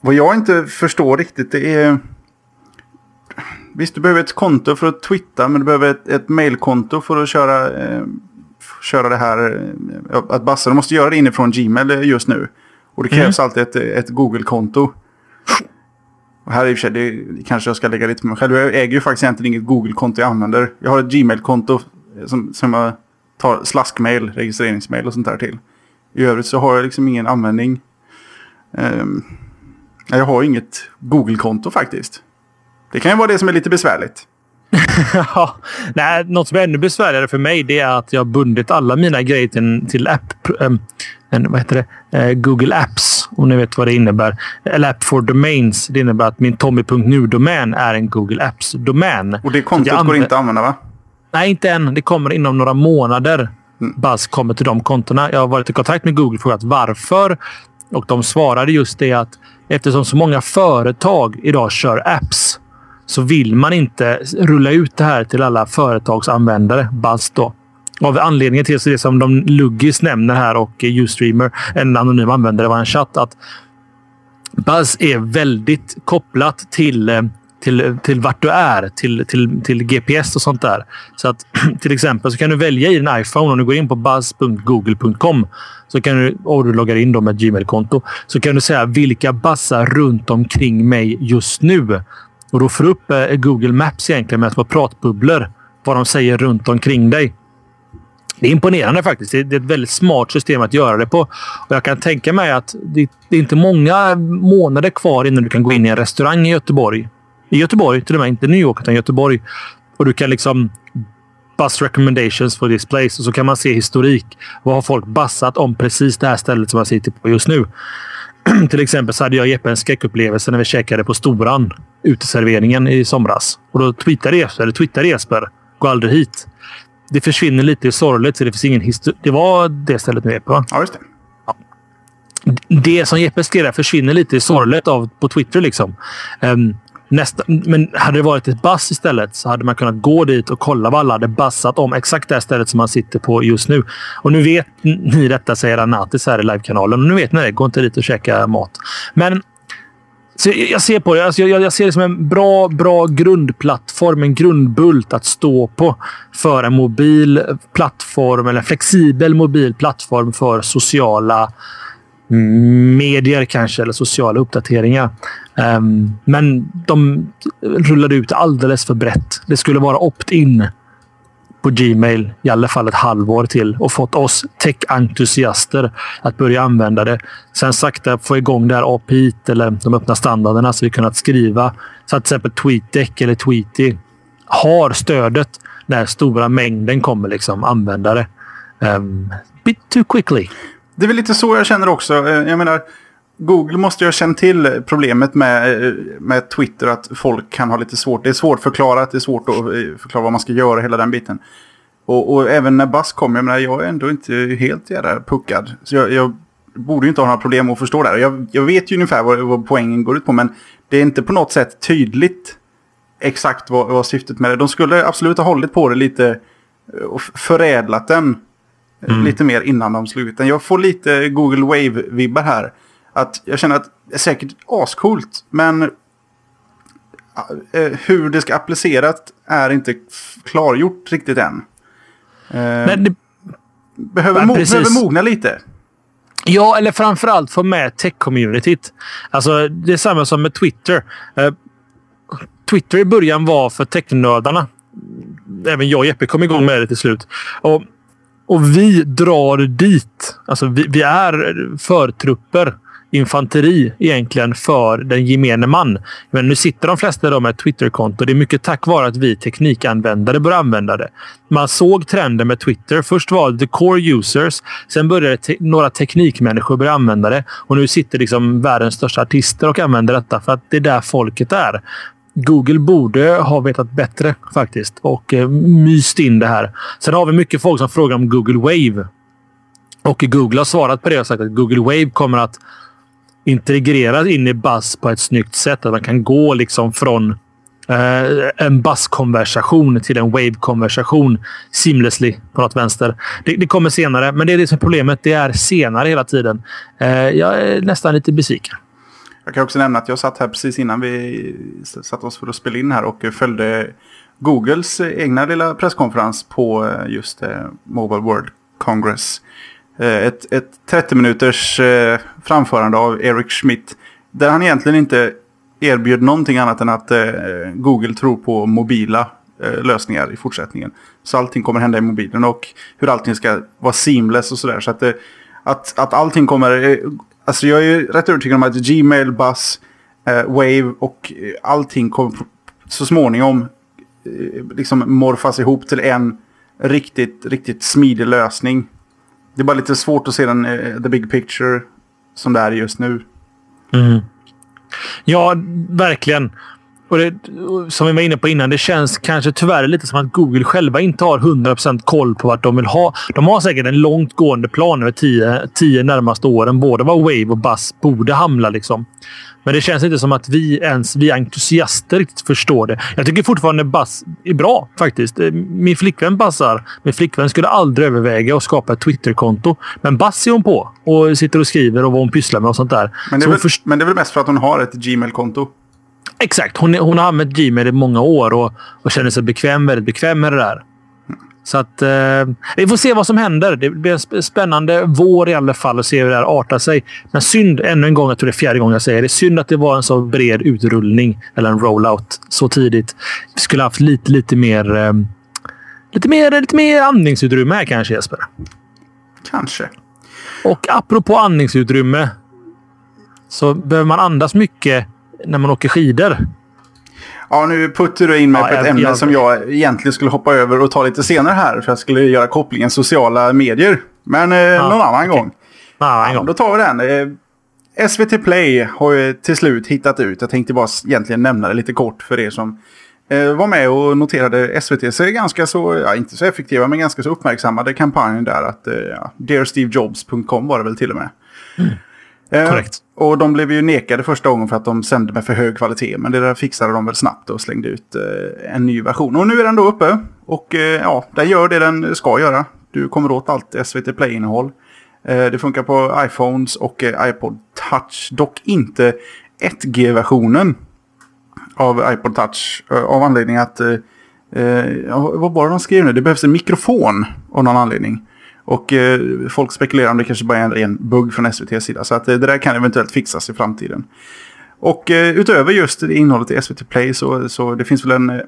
Vad jag inte förstår riktigt det är... Visst, du behöver ett konto för att twittra, men du behöver ett, ett mailkonto för att köra, eh, köra det här. Eh, att Basse måste göra det inifrån Gmail just nu. Och det krävs mm. alltid ett, ett Google-konto. Och här i och för sig, det kanske jag ska lägga lite på mig själv. Jag äger ju faktiskt egentligen inget Google-konto jag använder. Jag har ett Gmail-konto som, som jag tar slaskmail, registreringsmail och sånt där till. I övrigt så har jag liksom ingen användning. Um, jag har inget Google-konto faktiskt. Det kan ju vara det som är lite besvärligt. ja, nej, något som är ännu besvärligare för mig det är att jag har bundit alla mina grejer till, till app, um, vad heter det? Uh, Google Apps, om ni vet vad det innebär. Eller App for Domains. Det innebär att min Tommy.nu-domän är en Google Apps-domän. Och det kontot går inte att använda, va? Nej, inte än. Det kommer inom några månader. Mm. Buzz kommer till de kontona. Jag har varit i kontakt med Google och frågat varför. Och de svarade just det att eftersom så många företag idag kör apps så vill man inte rulla ut det här till alla företagsanvändare. Buzz då. Av anledningen till det som de Luggis nämner här och Ustreamer, en anonym användare, var en chatt. Att Buzz är väldigt kopplat till eh, till, till vart du är, till, till, till GPS och sånt där. Så att till exempel så kan du välja i din iPhone, om du går in på buzz.google.com så kan du, och du loggar in med ett Gmail-konto, så kan du säga vilka bassar runt omkring mig just nu. Och då får du upp eh, Google Maps egentligen med små pratbubblor. Vad de säger runt omkring dig. Det är imponerande faktiskt. Det är ett väldigt smart system att göra det på. Och Jag kan tänka mig att det är inte många månader kvar innan du kan gå in i en restaurang i Göteborg. I Göteborg till och med. Inte New York, utan Göteborg. Och du kan liksom bus recommendations for this place och så kan man se historik. Vad har folk bassat om precis det här stället som man sitter på just nu? till exempel så hade jag och Jeppe en skräckupplevelse när vi käkade på Storan, uteserveringen i somras. Och då tweetade Jesper, eller twittrade Jesper, gå aldrig hit det försvinner lite sorgligt, så det finns ingen historia. Det var det stället nu är på. Ja, just det. Ja. Det som Jeppe skrev försvinner lite sorgligt av på Twitter. Liksom. Um, nästa, men hade det varit ett bass istället så hade man kunnat gå dit och kolla vad alla hade bassat om exakt det stället som man sitter på just nu. Och nu vet ni detta, säger Anatis här i livekanalen. Och nu vet ni det. Gå inte dit och käka mat. Men så jag ser på det. Alltså jag, jag, ser det som en bra, bra grundplattform, en grundbult att stå på för en mobil plattform eller en flexibel mobil plattform för sociala medier kanske, eller sociala uppdateringar. Um, men de rullade ut alldeles för brett. Det skulle vara opt-in på Gmail i alla fall ett halvår till och fått oss tech-entusiaster att börja använda det. Sen sakta få igång det här API eller de öppna standarderna så vi kunnat skriva så att till exempel TweetDeck eller Tweety har stödet när stora mängden kommer liksom användare. Um, bit too quickly. Det är väl lite så jag känner också. Eh, jag menar, Google måste ju ha känt till problemet med, eh, med Twitter. Att folk kan ha lite svårt. Det är svårt förklarat. Det är svårt att eh, förklara vad man ska göra. Hela den biten. Och, och även när Buzz kom. Jag menar, jag är ändå inte helt jävla puckad. Så jag, jag borde ju inte ha några problem att förstå det här. Jag, jag vet ju ungefär vad, vad poängen går ut på. Men det är inte på något sätt tydligt exakt vad, vad syftet med det. De skulle absolut ha hållit på det lite och förädlat den mm. lite mer innan de slog ut den. Jag får lite Google Wave-vibbar här. Att jag känner att det är säkert ascoolt, men eh, hur det ska appliceras är inte klargjort riktigt än. Men det... behöver, mo behöver mogna lite. Ja, eller framförallt få med tech-communityt. Alltså, det är samma som med Twitter. Uh, Twitter i början var för technördarna. Även jag och Jeppe kom igång med det till slut. Och, och vi drar dit. Alltså, vi, vi är förtrupper infanteri egentligen för den gemene man. Men nu sitter de flesta då med ett Twitterkonto. Det är mycket tack vare att vi teknikanvändare börjar använda det. Man såg trenden med Twitter. Först var det the core users. Sen började te några teknikmänniskor börja använda det. Och nu sitter liksom världens största artister och använder detta för att det är där folket är. Google borde ha vetat bättre faktiskt och eh, myst in det här. Sen har vi mycket folk som frågar om Google Wave. Och Google har svarat på det och sagt att Google Wave kommer att integreras in i Buzz på ett snyggt sätt. Att man kan gå liksom från eh, en Buzz-konversation till en Wave-konversation seamlessly på något vänster. Det, det, kommer senare, men det är det som är problemet. Det är senare hela tiden. Eh, jag är nästan lite besviken. Jag kan också nämna att jag satt här precis innan vi satte oss för att spela in här och följde Googles egna lilla presskonferens på eh, just eh, Mobile World Congress. Eh, ett, ett 30 minuters framförande av Eric Schmidt. Där han egentligen inte erbjöd någonting annat än att Google tror på mobila lösningar i fortsättningen. Så allting kommer hända i mobilen och hur allting ska vara seamless och sådär. Så att, att, att allting kommer... Alltså jag är rätt övertygad om att Gmail, Buzz, eh, Wave och eh, allting kommer så småningom eh, liksom morfas ihop till en riktigt, riktigt smidig lösning. Det är bara lite svårt att se den eh, the big picture som det är just nu. Mm. Ja, verkligen. Och det, som vi var inne på innan, det känns kanske tyvärr lite som att Google själva inte har 100% koll på vart de vill ha. De har säkert en långt gående plan över tio, tio närmaste åren. Både vad Wave och Buzz borde hamna. Liksom. Men det känns inte som att vi ens vi entusiaster riktigt förstår det. Jag tycker fortfarande Buzz är bra faktiskt. Eh, min flickvän bassar. Min flickvän skulle aldrig överväga att skapa ett Twitterkonto. Men Buzz är hon på och sitter och skriver och vad hon pysslar med och sånt där. Men det, är väl, först... men det är väl mest för att hon har ett Gmail-konto? Exakt. Hon, hon har använt Gmail i många år och, och känner sig bekväm, väldigt bekväm med det där. Så att eh, vi får se vad som händer. Det blir en spännande vår i alla fall och se hur det här artar sig. Men synd, ännu en gång, jag tror det är fjärde gången jag säger det, synd att det var en så bred utrullning eller en rollout så tidigt. Vi skulle haft lite, lite mer, eh, lite mer, lite mer andningsutrymme här kanske Jesper. Kanske. Och apropå andningsutrymme så behöver man andas mycket när man åker skidor. Ja, nu puttar du in mig Ja, på ett jag- ämne jag- som jag egentligen skulle hoppa över och ta lite senare här. För jag skulle göra kopplingen sociala medier. Men eh, någon annan gång. Ah, en Ja, gång. då tar vi den. Eh, SVT Play har ju till slut hittat ut. Jag tänkte bara egentligen nämna det lite kort för er som eh, var med och noterade SVTs ganska så, ja inte så effektiva men ganska så uppmärksammade kampanjen där. Att eh, ja, dearstevejobs.com var det väl till och med. Eh, Korrekt. Och de blev ju nekade första gången för att de sände med för hög kvalitet. Men det där fixade de väl snabbt och slängde ut eh, en ny version. Och nu är den då uppe. Och eh, ja, den gör det den ska göra. Du kommer åt allt SVT Play-innehåll. Eh, det funkar på iPhones och eh, iPod Touch. Dock inte 1G-versionen av iPod Touch. Eh, av anledning att... Eh, eh, vad var det de skrev nu? Det behövs en mikrofon av någon anledning. Och eh, folk spekulerar om det kanske bara är en ren bugg från SVTs sida. Så att eh, det där kan eventuellt fixas i framtiden. Och eh, utöver just det innehållet i SVT Play så, så det finns väl en, eh,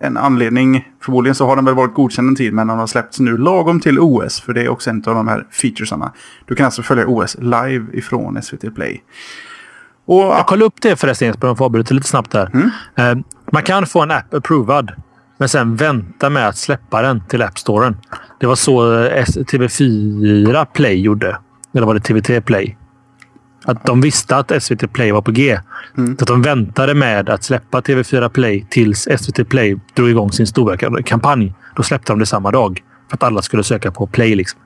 en anledning. Förmodligen så har den väl varit godkänd en tid men den har släppts nu lagom till OS. För det är också en av de här featuresarna. Du kan alltså följa OS live ifrån SVT Play. Och Jag kollade upp det förresten Jesper, om jag får lite snabbt här. Mm. Eh, man kan få en app approvad, men sen vänta med att släppa den till App Storen. Det var så eh, S- TV4 Play gjorde. Eller var det TV3 Play? Att de visste att SVT Play var på G. Mm. Så att de väntade med att släppa TV4 Play tills SVT Play drog igång sin stora ka- kampanj. Då släppte de det samma dag. För att alla skulle söka på Play. Liksom.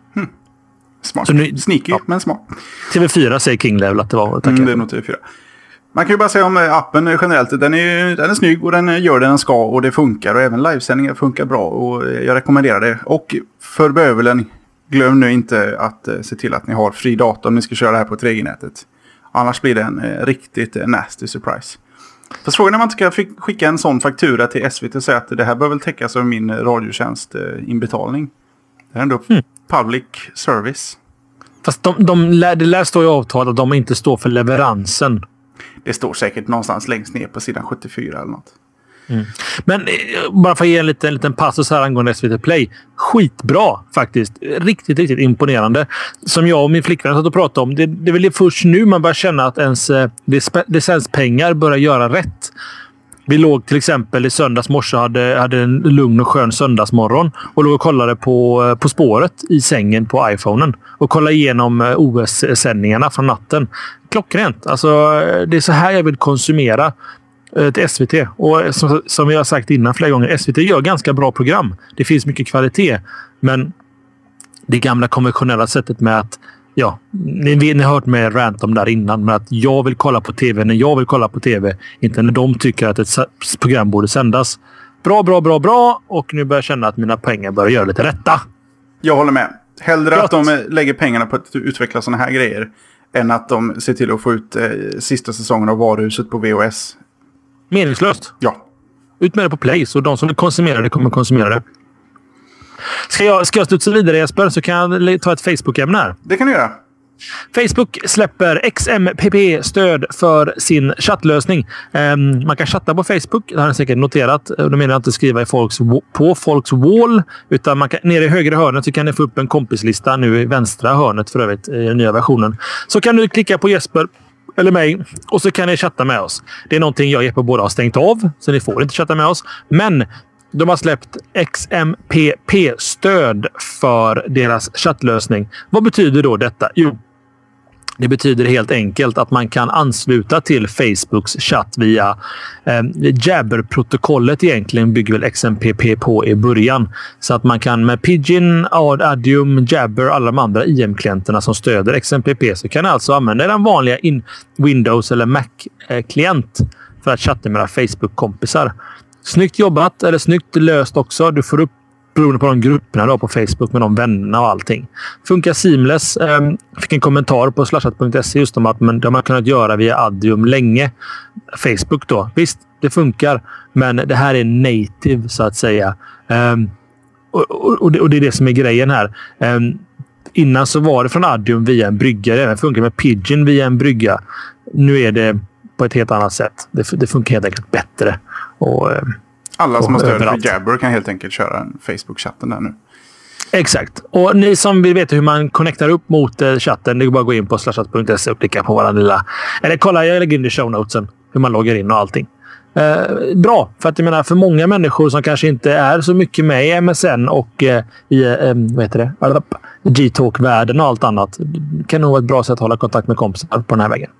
smart. Så nu- Sneaky ja. men smart. TV4 säger King Level att det var. Mm, det är nog TV4. Man kan ju bara säga om eh, appen generellt. Den är, den är snygg och den eh, gör det den ska och det funkar. Och även livesändningar funkar bra och eh, jag rekommenderar det. Och för bövelen, glöm nu inte att se till att ni har fri dator om ni ska köra det här på 3G-nätet. Annars blir det en riktigt nasty surprise. Fast frågan är om man inte ska skicka en sån faktura till SVT och säga att det här bör väl täckas av min eh, radiotjänst eh, inbetalning. Det är ändå public service. Fast de, de, det lär stå i avtalet att de inte står för leveransen. Det står säkert någonstans längst ner på sidan 74 eller något. Mm. Men eh, bara för att ge en liten, liten passus här angående SVT Play. Skitbra faktiskt. Riktigt, riktigt imponerande. Som jag och min flickvän satt och pratade om. Det, det är väl först nu man börjar känna att ens eh, licenspengar börjar göra rätt. Vi låg till exempel i söndags morse och hade, hade en lugn och skön söndagsmorgon och låg och kollade på eh, På spåret i sängen på iPhonen och kollade igenom eh, OS-sändningarna från natten. Klockrent. Alltså, eh, det är så här jag vill konsumera till SVT. Och som, som jag har sagt innan flera gånger, SVT gör ganska bra program. Det finns mycket kvalitet, men det gamla konventionella sättet med att Ja, ni, ni har hört mig rant om det där innan, men att jag vill kolla på tv när jag vill kolla på tv. Inte när de tycker att ett program borde sändas. Bra, bra, bra, bra. Och nu börjar jag känna att mina pengar börjar göra lite rätta. Jag håller med. Hellre Gött. att de lägger pengarna på att utveckla sådana här grejer. Än att de ser till att få ut eh, sista säsongen av Varuhuset på VHS. Meningslöst. Ja. Ut med det på Play, så de som vill konsumera det kommer konsumera det. Ska jag, ska jag studsa vidare Jesper, så kan jag ta ett Facebook-ämne här. Det kan du göra. Facebook släpper XMPP-stöd för sin chattlösning. Ehm, man kan chatta på Facebook. Det har ni säkert noterat. Eh, Då menar jag inte skriva i folks, på folks wall. Utan man kan, nere i högra hörnet så kan ni få upp en kompislista. Nu i vänstra hörnet för övrigt i den nya versionen. Så kan du klicka på Jesper eller mig och så kan ni chatta med oss. Det är någonting jag och Jeppe båda har stängt av, så ni får inte chatta med oss. Men de har släppt XMPP-stöd för deras chattlösning. Vad betyder då detta? Jo, det betyder helt enkelt att man kan ansluta till Facebooks chatt via eh, Jabber-protokollet egentligen bygger väl XMPP på i början. Så att man kan med Pidgin, Adium, Jabber och alla de andra IM-klienterna som stöder XMPP så kan alltså använda den vanliga in Windows eller Mac-klient eh, för att chatta med Facebook-kompisar. Snyggt jobbat, eller snyggt löst också. Du får upp beroende på de grupperna då på Facebook med de vännerna och allting. Funkar seamless. Um, fick en kommentar på slashat.se just om att men, de har kunnat göra via Adium länge. Facebook då. Visst, det funkar, men det här är native så att säga. Um, och, och, och, det, är det som är grejen här. Um, innan så var det från Adium via en brygga. Det funkar med Pidgin via en brygga. Nu är det på ett helt annat sätt. Det, det funkar helt enkelt bättre. Och, Alla som har stöd för Jabber kan helt enkelt köra en Facebook-chatten där nu. Exakt. Och ni som vill veta hur man connectar upp mot eh, chatten, det är bara att gå in på slashat.se och klicka på vår lilla... Eller kolla, jag lägger in i show notesen. Hur man loggar in och allting. Eh, bra, för att jag menar för många människor som kanske inte är så mycket med i MSN och eh, i eh, vad heter det? G-talk-världen och allt annat. Det kan nog vara ett bra sätt att hålla kontakt med kompisar på den här vägen.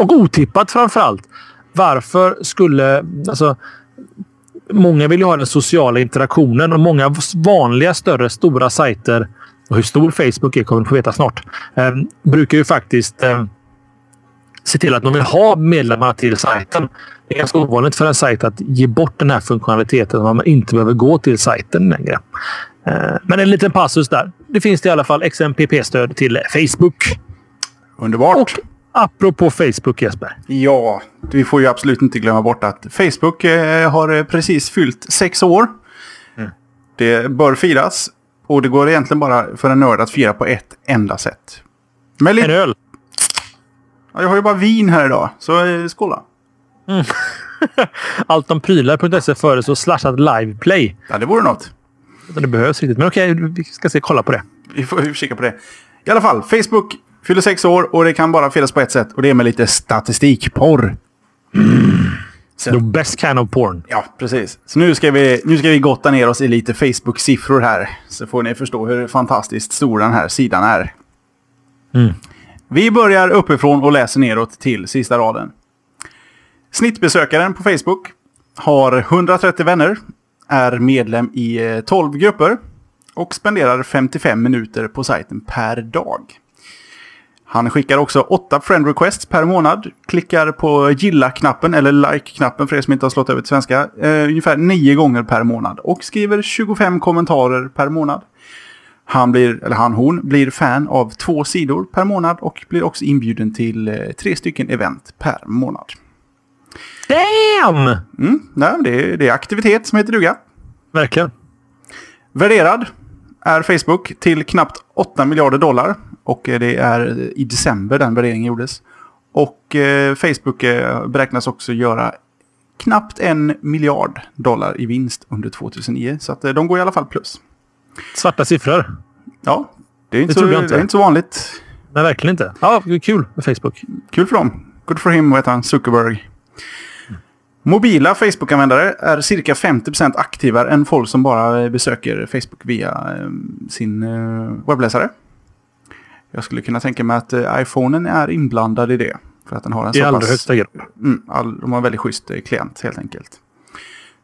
Och otippat framför allt. Varför skulle... Alltså, många vill ju ha den sociala interaktionen och många vanliga större stora sajter och hur stor Facebook är kommer vi få veta snart. Eh, brukar ju faktiskt eh, se till att de vill ha medlemmar till sajten. Det är ganska ovanligt för en sajt att ge bort den här funktionaliteten att man inte behöver gå till sajten längre. Eh, men en liten passus där. Det finns det i alla fall XMPP-stöd till Facebook. Underbart. Och apropå Facebook, Jesper. Ja, vi får ju absolut inte glömma bort att Facebook eh, har precis fyllt sex år. Mm. Det bör firas. Och det går egentligen bara för en nörd att fira på ett enda sätt. Med en öl. Ja, jag har ju bara vin här idag, så eh, skåla. Mm. Allt om prylar.se föreslår slashat liveplay. Ja, det vore något. Det behövs riktigt. Men okej, vi ska se, kolla på det. Vi får kika på det. I alla fall, Facebook fyller sex år och det kan bara firas på ett sätt. Och det är med lite statistikporr. Mm. Så. The best kind of porn. Ja, precis. Så nu ska, vi, nu ska vi gotta ner oss i lite Facebook-siffror här. Så får ni förstå hur fantastiskt stor den här sidan är. Mm. Vi börjar uppifrån och läser neråt till sista raden. Snittbesökaren på Facebook har 130 vänner, är medlem i 12 eh, grupper och spenderar 55 minuter på sajten per dag. Han skickar också 8 friend requests per månad, klickar på gilla-knappen eller like-knappen för er som inte har slått över till svenska, eh, ungefär 9 gånger per månad och skriver 25 kommentarer per månad. Han, blir, eller han hon blir fan av två sidor per månad och blir också inbjuden till eh, tre stycken event per månad. Damn! Mm, nej, det, är, det är aktivitet som heter duga. Verkligen. Värderad är Facebook till knappt 8 miljarder dollar. Och eh, det är i december den värderingen gjordes. Och eh, Facebook eh, beräknas också göra knappt en miljard dollar i vinst under 2009. Så att, de går i alla fall plus. Svarta siffror. Ja, det är inte, det så, inte. Det är inte så vanligt. Nej, verkligen inte. Ja, kul med Facebook. Kul för dem. Good for him, vad heter han? Zuckerberg. Mobila Facebook-användare är cirka 50% aktivare än folk som bara besöker Facebook via eh, sin eh, webbläsare. Jag skulle kunna tänka mig att eh, iPhonen är inblandad i det. För att den har en I allra pass, högsta grad. Mm, all, de har en väldigt schysst klient helt enkelt.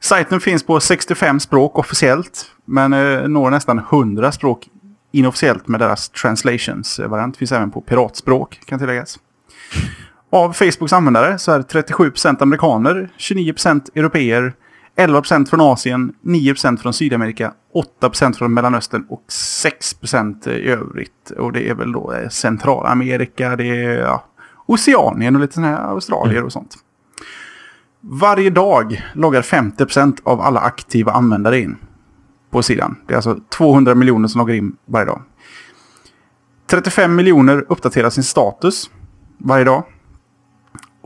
Sajten finns på 65 språk officiellt. Men eh, når nästan 100 språk inofficiellt med deras translations-variant. Finns även på piratspråk kan tilläggas. Av Facebooks användare så är 37% amerikaner, 29% europeer, 11% från Asien, 9% från Sydamerika, 8% från Mellanöstern och 6% i övrigt. Och det är väl då eh, Centralamerika, det är ja, Oceanien och lite sådana här Australier och sånt. Varje dag loggar 50% av alla aktiva användare in på sidan. Det är alltså 200 miljoner som loggar in varje dag. 35 miljoner uppdaterar sin status varje dag.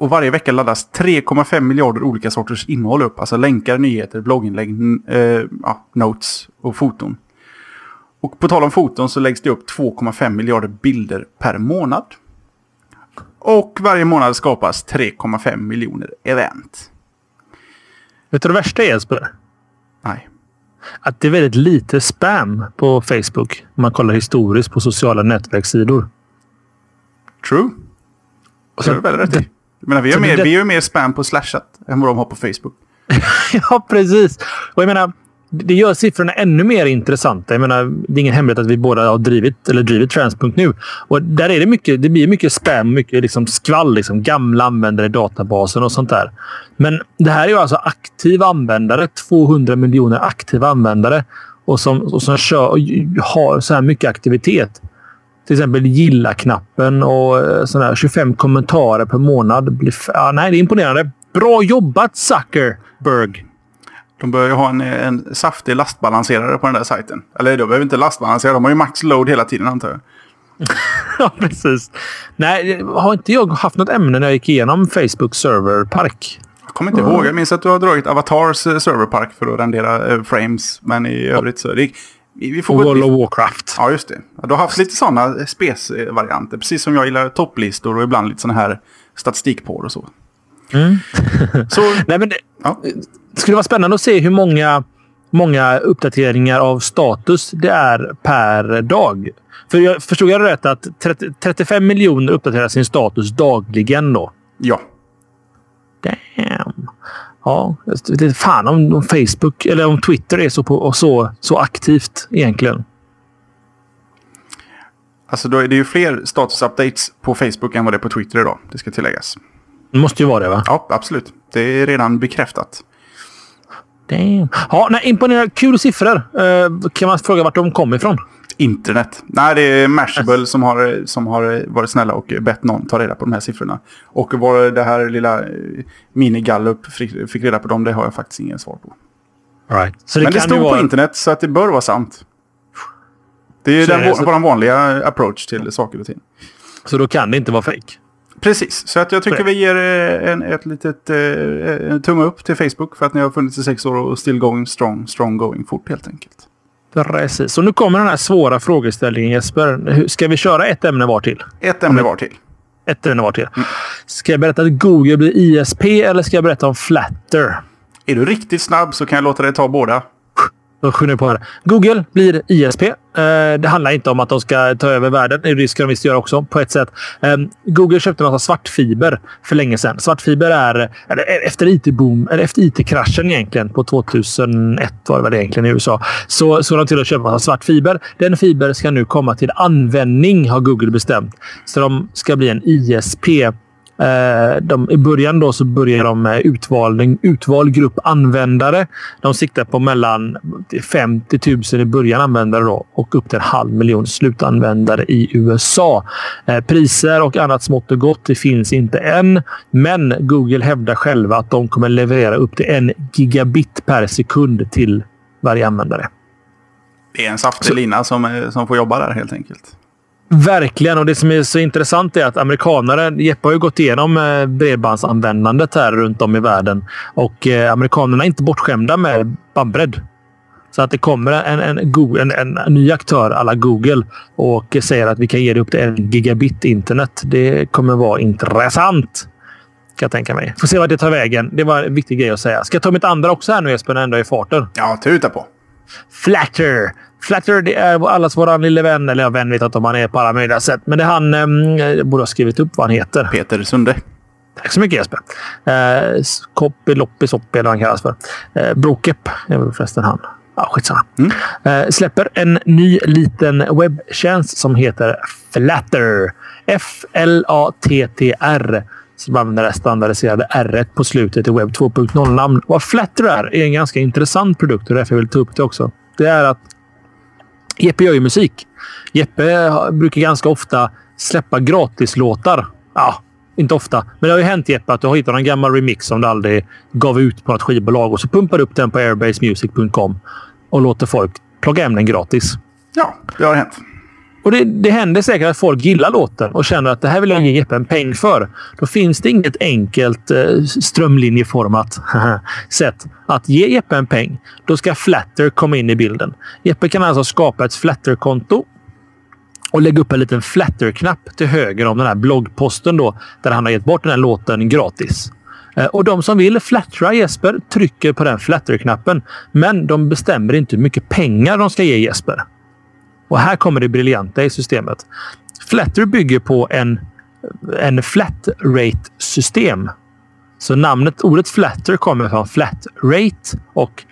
Och varje vecka laddas 3,5 miljarder olika sorters innehåll upp. Alltså länkar, nyheter, blogginlägg, eh, ja, notes och foton. Och på tal om foton så läggs det upp 2,5 miljarder bilder per månad. Och varje månad skapas 3,5 miljoner event. Vet du det värsta är Jesper? Nej. Att det är väldigt lite spam på Facebook. Om man kollar historiskt på sociala nätverkssidor. True. Och så, det är väl rätt menar, vi, har mer, det, vi har mer spam på Slashat än vad de har på Facebook. ja, precis. Och jag menar, det gör siffrorna ännu mer intressanta. Jag menar, det är ingen hemlighet att vi båda har drivit, eller drivit Transpunkt nu. Och där är det mycket, det blir mycket spam, mycket liksom skvall. Liksom, gamla användare i databasen och sånt där. Men det här är ju alltså aktiva användare. 200 miljoner aktiva användare. och som, och som kör, och har så här mycket aktivitet. Till exempel gilla-knappen och eh, sådär 25 kommentarer per månad. Blir, nej, det är imponerande. Bra jobbat Zuckerberg! De bör ju ha en, en saftig lastbalanserare på den där sajten. Eller de behöver inte lastbalansera. De har ju max load hela tiden antar jag. ja, precis. Nej, har inte jag haft något ämne när jag gick igenom Facebook serverpark? Jag kommer inte mm. ihåg. Jag minns att du har dragit Avatars eh, serverpark för att rendera äh, frames. Men i övrigt så... Det, vi får och World of Warcraft. Ja, just det. Du har haft lite sådana spes-varianter. Precis som jag gillar topplistor och ibland lite sådana här statistik på och så. Mm. så, Nej, men det, ja. det skulle vara spännande att se hur många, många uppdateringar av status det är per dag. För jag förstod jag rätt att 30, 35 miljoner uppdaterar sin status dagligen då? Ja. Damn. Ja, det är fan om, om, Facebook eller om Twitter är så, på, så, så aktivt egentligen. Alltså då är det ju fler status-updates på Facebook än vad det är på Twitter idag. Det ska tilläggas. Det måste ju vara det va? Ja, absolut. Det är redan bekräftat. Damn. Ja, nej, imponerande. Kul siffror. Uh, kan man fråga vart de kom ifrån? Internet. Nej, det är Mashable som har, som har varit snälla och bett någon ta reda på de här siffrorna. Och var det här lilla eh, minigallup fick, fick reda på dem, det har jag faktiskt ingen svar på. Right. Så det Men det stod vara... på internet så att det bör vara sant. Det är så den, är så... vår vanliga approach till saker och ting. Så då kan det inte vara fake? Precis, så att jag tycker vi ger eh, en, ett litet uh, tumme upp till Facebook för att ni har funnits i sex år och still going strong, strong going fort helt enkelt. Precis. Så nu kommer den här svåra frågeställningen Jesper. Ska vi köra ett ämne var till? Ett ämne var till. Ett ämne var till. Mm. Ska jag berätta att Google blir ISP eller ska jag berätta om Flatter? Är du riktigt snabb så kan jag låta dig ta båda. Då skyndar på här. Google blir ISP. Eh, det handlar inte om att de ska ta över världen. Det ska de visst göra också på ett sätt. Eh, Google köpte en massa svartfiber för länge sedan. Svartfiber är eh, efter IT-boom, eller efter IT-kraschen egentligen på 2001 var det väl egentligen i USA. Så såg de till att köpa en massa svartfiber. Den fiber ska nu komma till användning har Google bestämt. Så de ska bli en ISP de, I början då så börjar de med utvald, utvald grupp användare. De siktar på mellan 50 000 i början användare då, och upp till en halv miljon slutanvändare i USA. Eh, priser och annat smått och gott det finns inte än, men Google hävdar själva att de kommer leverera upp till en gigabit per sekund till varje användare. Det är en saftig lina som, som får jobba där helt enkelt. Verkligen. Och det som är så intressant är att amerikanare, Jeppe har ju gått igenom eh, bredbandsanvändandet här runt om i världen och eh, amerikanerna är inte bortskämda med bandbredd. Så att det kommer en, en, en, en, ny aktör alla Google och säger att vi kan ge dig upp till en gigabit internet. Det kommer vara intressant. Kan jag tänka mig. Får se vad det tar vägen. Det var en viktig grej att säga. Ska jag ta mitt andra också här nu Jesper, när ändå är i farten? Ja, tuta på. Flatter. Flatter det är allas våran lille vän. Eller jag vän vet inte om han är på alla möjliga sätt. Men det är han... Eh, borde ha skrivit upp vad han heter. Peter Sunde. Tack så mycket Jesper. Eh, Koppi, Loppi, Soppi eller vad han kallas för. Eh, Brokep är väl förresten han. Ja, skitsamma. Mm. Eh, släpper en ny liten webbtjänst som heter Flatter. F-L-A-T-T-R. Som använder det standardiserade R på slutet i Webb 2.0-namn. Vad Flatter är, är en ganska intressant produkt och därför vill jag ta upp det också. Det är att Jeppe gör ju musik. Jeppe brukar ganska ofta släppa gratislåtar. Ja, inte ofta. Men det har ju hänt Jeppe att du har hittat en gammal remix som du aldrig gav ut på något skivbolag och så pumpar du upp den på airbasemusic.com och låter folk plocka hem den gratis. Ja, det har hänt. Och det, det händer säkert att folk gillar låten och känner att det här vill jag ge Jeppe en peng för. Då finns det inget enkelt eh, strömlinjeformat sätt att ge Jeppe en peng. Då ska Flatter komma in i bilden. Jeppe kan alltså skapa ett Flatter-konto och lägga upp en liten Flatter-knapp till höger om den här bloggposten då, där han har gett bort den här låten gratis. Eh, och de som vill flattra Jesper trycker på den Flatter-knappen, men de bestämmer inte hur mycket pengar de ska ge Jesper. Och här kommer det briljanta i systemet. Flatter bygger på en, en flat rate-system. Så namnet, ordet flatter kommer från flat rate och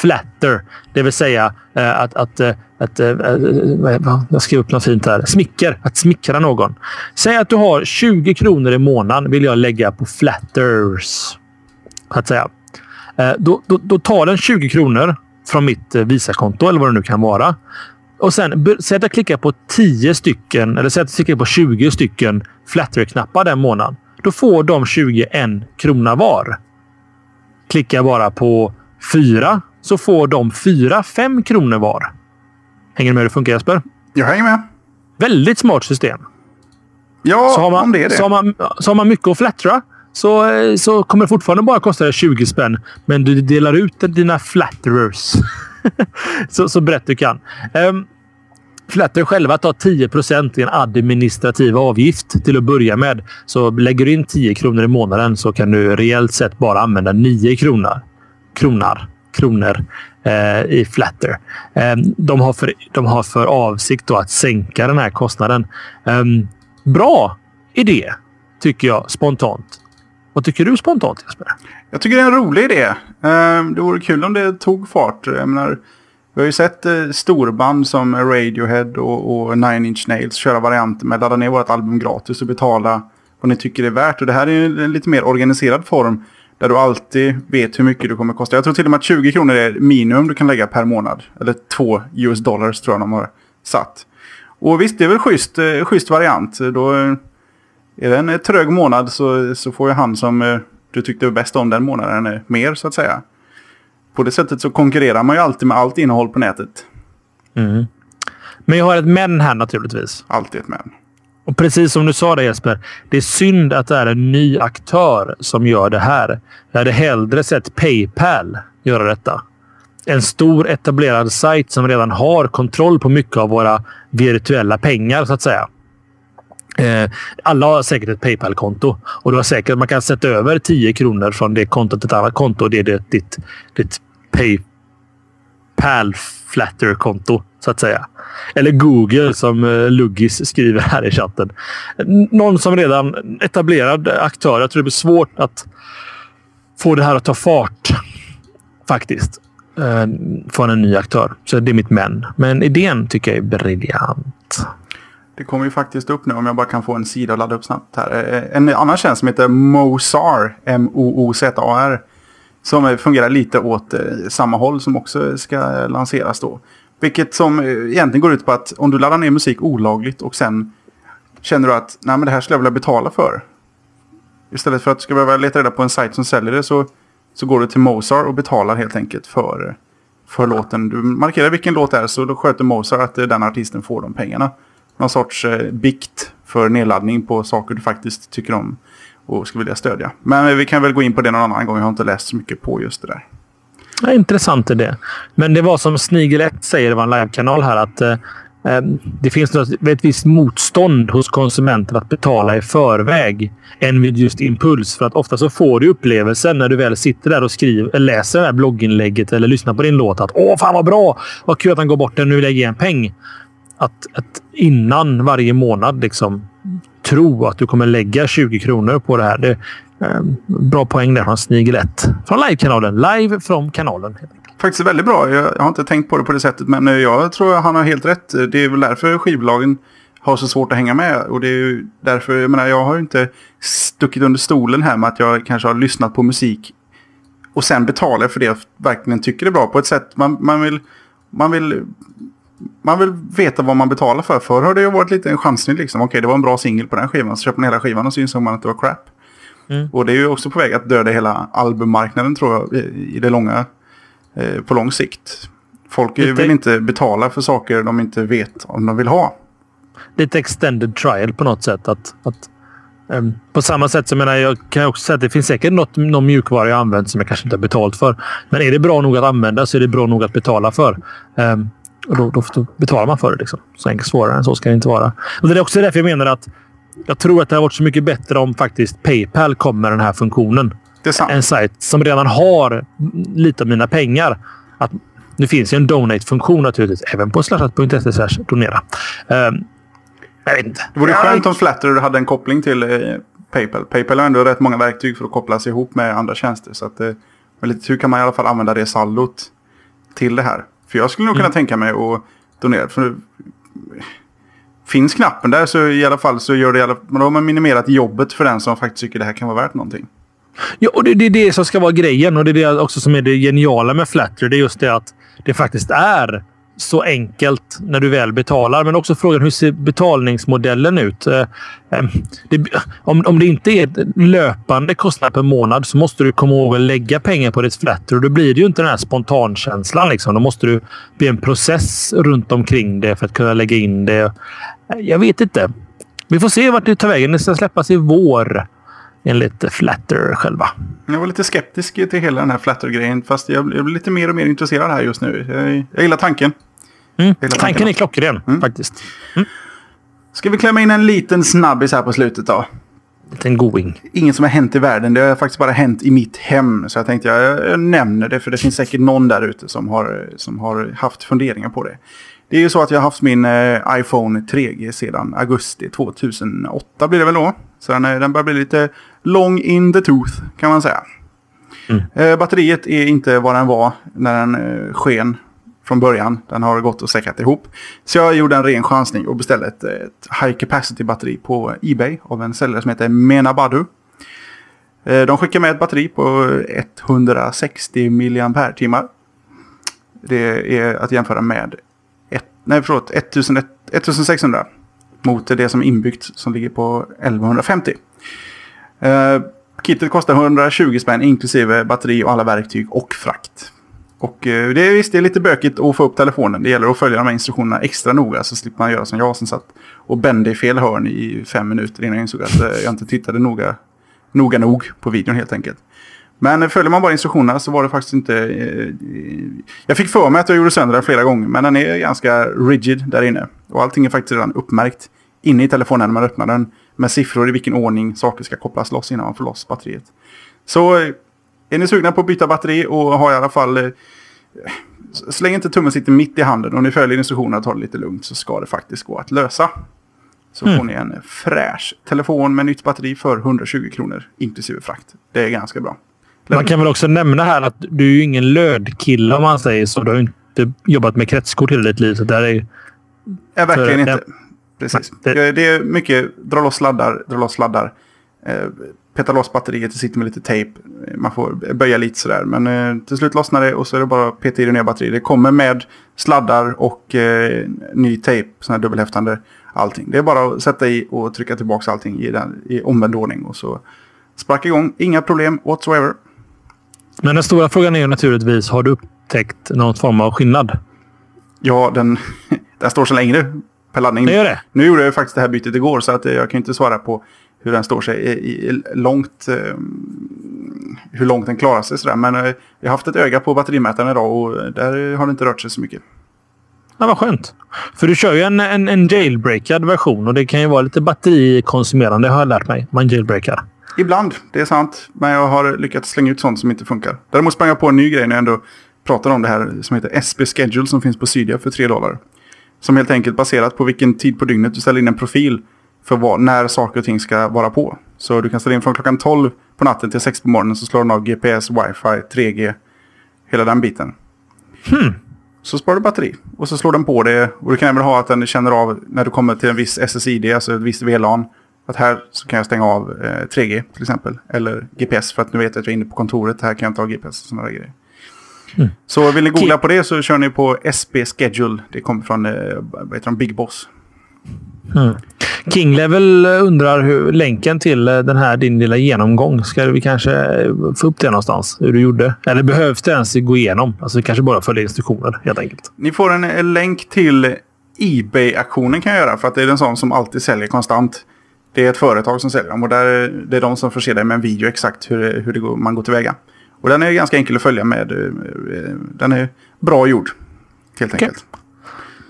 flatter, det vill säga eh, att, att, eh, att, eh, att jag skriver upp något fint här. Smicker, att smickra någon. Säg att du har 20 kronor i månaden vill jag lägga på flatters. Att säga. Då, då, då tar den 20 kronor från mitt Visakonto eller vad det nu kan vara. Och sen säg att jag klickar på 10 stycken eller säg att jag klickar på 20 stycken Flatter-knappar den månaden. Då får de 21 krona var. Klickar jag bara på fyra så får de fyra fem kronor var. Hänger du med hur det funkar Jesper? Jag hänger med. Väldigt smart system. Ja, så har man, om det är det. Så har man, så har man mycket att flattra så, så kommer det fortfarande bara kosta 20 spänn. Men du delar ut dina flatterers så, så brett du kan. Um, Flatter själva tar 10% i en administrativ avgift till att börja med. Så lägger du in 10 kronor i månaden så kan du reellt sett bara använda 9 kronor. Kronor. Kronor i Flatter. Ehm, de, har för, de har för avsikt att sänka den här kostnaden. Ehm, bra idé, tycker jag spontant. Vad tycker du spontant Jesper? Jag tycker det är en rolig idé. Ehm, det vore kul om det tog fart. Jag menar, vi har ju sett eh, storband som Radiohead och, och Nine Inch Nails köra varianter med ladda ner vårt album gratis och betala vad ni tycker det är värt. Och det här är ju en lite mer organiserad form där du alltid vet hur mycket du kommer kosta. Jag tror till och med att 20 kronor är minimum du kan lägga per månad. Eller 2 US dollars tror jag de har satt. Och visst, det är väl schysst, eh, schysst variant. Då eh, är det en trög månad så, så får ju han som eh, du tyckte bäst om den månaden eh, mer så att säga på det sättet så konkurrerar man ju alltid med allt innehåll på nätet. Mm. Men jag har ett men här naturligtvis. Alltid ett men. Och precis som du sa det Jesper. Det är synd att det är en ny aktör som gör det här. Jag hade hellre sett Paypal göra detta. En stor etablerad sajt som redan har kontroll på mycket av våra virtuella pengar så att säga. Eh, alla har säkert ett Paypal-konto och du har säkert man kan sätta över 10 kronor från det kontot till ett annat konto. Det är det, ditt, ditt Paypal Flatter-konto så att säga. Eller Google som eh, Luggis skriver här i chatten. Någon som redan etablerad aktör. Jag tror det blir svårt att få det här att ta fart faktiskt. Eh, från en ny aktör. Så det är mitt men. Men idén tycker jag är briljant. Det kommer ju faktiskt upp nu om jag bara kan få en sida att ladda upp snabbt här. Eh, eh, en annan tjänst som heter Mozar. M-O-O-Z-A-R. Som fungerar lite åt eh, samma håll som också ska lanseras då. Vilket som egentligen går ut på att om du laddar ner musik olagligt och sen känner du att Nej, men det här skulle jag vilja betala för. Istället för att du ska behöva leta reda på en sajt som säljer det så, så går du till Mozar och betalar helt enkelt för, för låten. Du markerar vilken låt det är så då sköter Mozar att den artisten får de pengarna någon sorts eh, bikt för nedladdning på saker du faktiskt tycker om och skulle vilja stödja. Men vi kan väl gå in på det någon annan gång. Jag har inte läst så mycket på just det där. Ja, intressant är det. Men det var som Snigel 1 säger, det var en livekanal här, att eh, eh det finns ett visst motstånd hos konsumenter att betala i förväg än vid just impuls. För att ofta så får du upplevelsen när du väl sitter där och skriver, eh, läser det här blogginlägget eller lyssnar på din låt att åh, fan vad bra! Vad kul att han går bort den. Nu vill jag ge en peng att, att innan varje månad liksom tro att du kommer lägga 20 kronor på det här. Det, eh, bra poäng där från Snigel 1. Från livekanalen. Live från kanalen. Faktiskt väldigt bra. Jag, jag, har inte tänkt på det på det sättet. Men eh, jag tror han har helt rätt. Det är väl därför skivbolagen har så svårt att hänga med. Och det är ju därför, jag menar, jag har inte stuckit under stolen här med att jag kanske har lyssnat på musik och sen betalar för det jag verkligen tycker är bra. På ett sätt man, man vill man vill man vill veta vad man betalar för. Förr har det ju varit lite en chansning liksom. Okej, det var en bra singel på den skivan. Så köper man hela skivan och så insåg man att det var crap. Mm. Och det är ju också på väg att döda hela albummarknaden tror jag i det långa, eh, på lång sikt. Folk lite... vill inte betala för saker de inte vet om de vill ha. Lite extended trial på något sätt. Att, att um, på samma sätt som jag, jag kan också säga att det finns säkert något, någon mjukvara jag använt som jag kanske inte har betalt för. Men är det bra nog att använda så är det bra nog att betala för. Um, och då, då, betalar man för det. Liksom. Så enkelt svårare än så ska det inte vara. Och Det är också därför jag menar att jag tror att det har varit så mycket bättre om faktiskt Paypal kommer med den här funktionen. Det är sant. En sajt som redan har lite av mina pengar. Att, nu finns ju en donate-funktion naturligtvis, även på slashat.se donera. Um, jag vet inte. Det vore skönt om Flatter hade en koppling till eh, Paypal. Paypal har ändå rätt många verktyg för att koppla sig ihop med andra tjänster. Så att, eh, med lite tur kan man i alla fall använda det saldot till det här. För jag skulle nog kunna mm. tänka mig att donera. För finns knappen där så i alla fall så gör det i alla, då har man minimerat jobbet för den som faktiskt tycker det här kan vara värt någonting. Ja, och det, det är det som ska vara grejen och det är det också som är det geniala med Flatter. Det är just det att det faktiskt är så enkelt när du väl betalar. Men också frågan hur ser betalningsmodellen ut? Eh, ehm, det, om, om det inte är löpande kostnad per månad så måste du komma ihåg att lägga pengar på ditt flatter. Och då blir det ju inte den här spontankänslan. Liksom. Då måste du bli en process runt omkring det för att kunna lägga in det. Jag vet inte. Vi får se vart det tar vägen. Det ska släppas i vår enligt Flatter själva. Jag var lite skeptisk till hela den här Flatter-grejen. Fast jag blir lite mer och mer intresserad här just nu. Jag, jag gillar tanken. Mm. Jag gillar tanken är klockren mm. faktiskt. Mm. Ska vi klämma in en liten snabbis här på slutet då? En liten going. Inget som har hänt i världen. Det har faktiskt bara hänt i mitt hem. Så jag tänkte jag, jag nämner det. För det finns säkert någon där ute som har, som har haft funderingar på det. Det är ju så att jag har haft min eh, iPhone 3G sedan augusti 2008 blir det väl då. Så den, den börjar bli lite long in the tooth kan man säga. Mm. Eh, batteriet är inte vad den var när den eh, sken från början. Den har gått och säkrat ihop. Så jag gjorde en ren chansning och beställde ett, ett high capacity batteri på Ebay av en säljare som heter Menabadu. Eh, de skickar med ett batteri på 160 mAh. Det är att jämföra med ett, nej, förlåt, 1600 mot det som är inbyggt som ligger på 1150. Uh, eh, kittet kostar 120 spänn inklusive batteri och alla verktyg och frakt. Och uh, det är visst, det är lite bökigt att få upp telefonen. Det gäller att följa de här instruktionerna extra noga så slipper man göra som jag som satt och bände i fel hörn i fem minuter innan jag insåg att uh, jag inte tittade noga, noga nog på videon helt enkelt. Men följer man bara instruktionerna så var det faktiskt inte... Eh, jag fick för mig att jag gjorde sönder den flera gånger, men den är ganska rigid där inne. Och allting är faktiskt redan uppmärkt inne i telefonen när man öppnar den. Med siffror i vilken ordning saker ska kopplas loss innan man får loss batteriet. Så eh, är ni sugna på att byta batteri och har i alla fall... Eh, släng inte tummen sitter mitt i handen och ni följer instruktionerna och tar det lite lugnt så ska det faktiskt gå att lösa. Så mm. får ni en fräsch telefon med nytt batteri för 120 kronor inklusive frakt. Det är ganska bra. Man kan väl också nämna här att du är ju ingen lödkille om man säger så. Du har ju inte jobbat med kretskort hela ditt liv. Så där är... Ja, verkligen inte. Precis. Det... det är mycket dra loss sladdar, dra loss sladdar. Eh, peta loss batteriet, det sitter med lite tejp. Man får böja lite sådär. Men eh, till slut lossnar det och så är det bara att peta i det nya batteriet. Det kommer med sladdar och eh, ny tejp, sån här dubbelhäftande. Allting. Det är bara att sätta i och trycka tillbaka allting i, den, i omvänd ordning. Och så sprack igång. Inga problem whatsoever. Men den stora frågan är ju naturligtvis, har du upptäckt någon form av skillnad? Ja, den, den står så längre per laddning. Det gör det. Nu gjorde jag faktiskt det här bytet igår så att jag kan inte svara på hur den står sig i, i långt, eh, hur långt den klarar sig. Sådär. Men eh, jag har haft ett öga på batterimätaren idag och där har det inte rört sig så mycket. Ja, vad skönt. För du kör ju en, en, en jailbreakad version och det kan ju vara lite batterikonsumerande har jag lärt mig. Man jailbreakar. Ibland, det är sant. Men jag har lyckats slänga ut sånt som inte funkar. Däremot sprang jag på en ny grej när jag ändå pratar om det här som heter SB Schedule som finns på Cydia för 3 dollar. Som helt enkelt baserat på vilken tid på dygnet du ställer in en profil för vad, när saker och ting ska vara på. Så du kan ställa in från klockan 12 på natten till 6 på morgonen så slår den av GPS, wifi, 3G, hela den biten. Hmm. Så sparar du batteri och så slår den på det. Och du kan även ha att den känner av när du kommer till en viss SSID, alltså ett visst VLAN. Att här så kan jag stänga av eh, 3G till exempel. Eller GPS för att nu vet jag att jag är inne på kontoret. Här kan jag inte ha GPS och sådana grejer. Mm. Så vill ni googla på det så kör ni på SB Schedule. Det kommer från eh, vad heter de, Big Boss. Mm. Kinglevel undrar hur länken till eh, den här din lilla genomgång. Ska vi kanske eh, få upp det någonstans? Hur du gjorde? Eller behövs det ens gå igenom? Alltså kanske bara följa instruktioner helt enkelt. Ni får en, en länk till Ebay-aktionen kan jag göra. För att det är en sån som alltid säljer konstant. Det är ett företag som säljer dem och där, det är de som förser dig med en video exakt hur, hur det går, man går tillväga. Och den är ganska enkel att följa med. Eh, den är bra gjord. Helt okay. enkelt.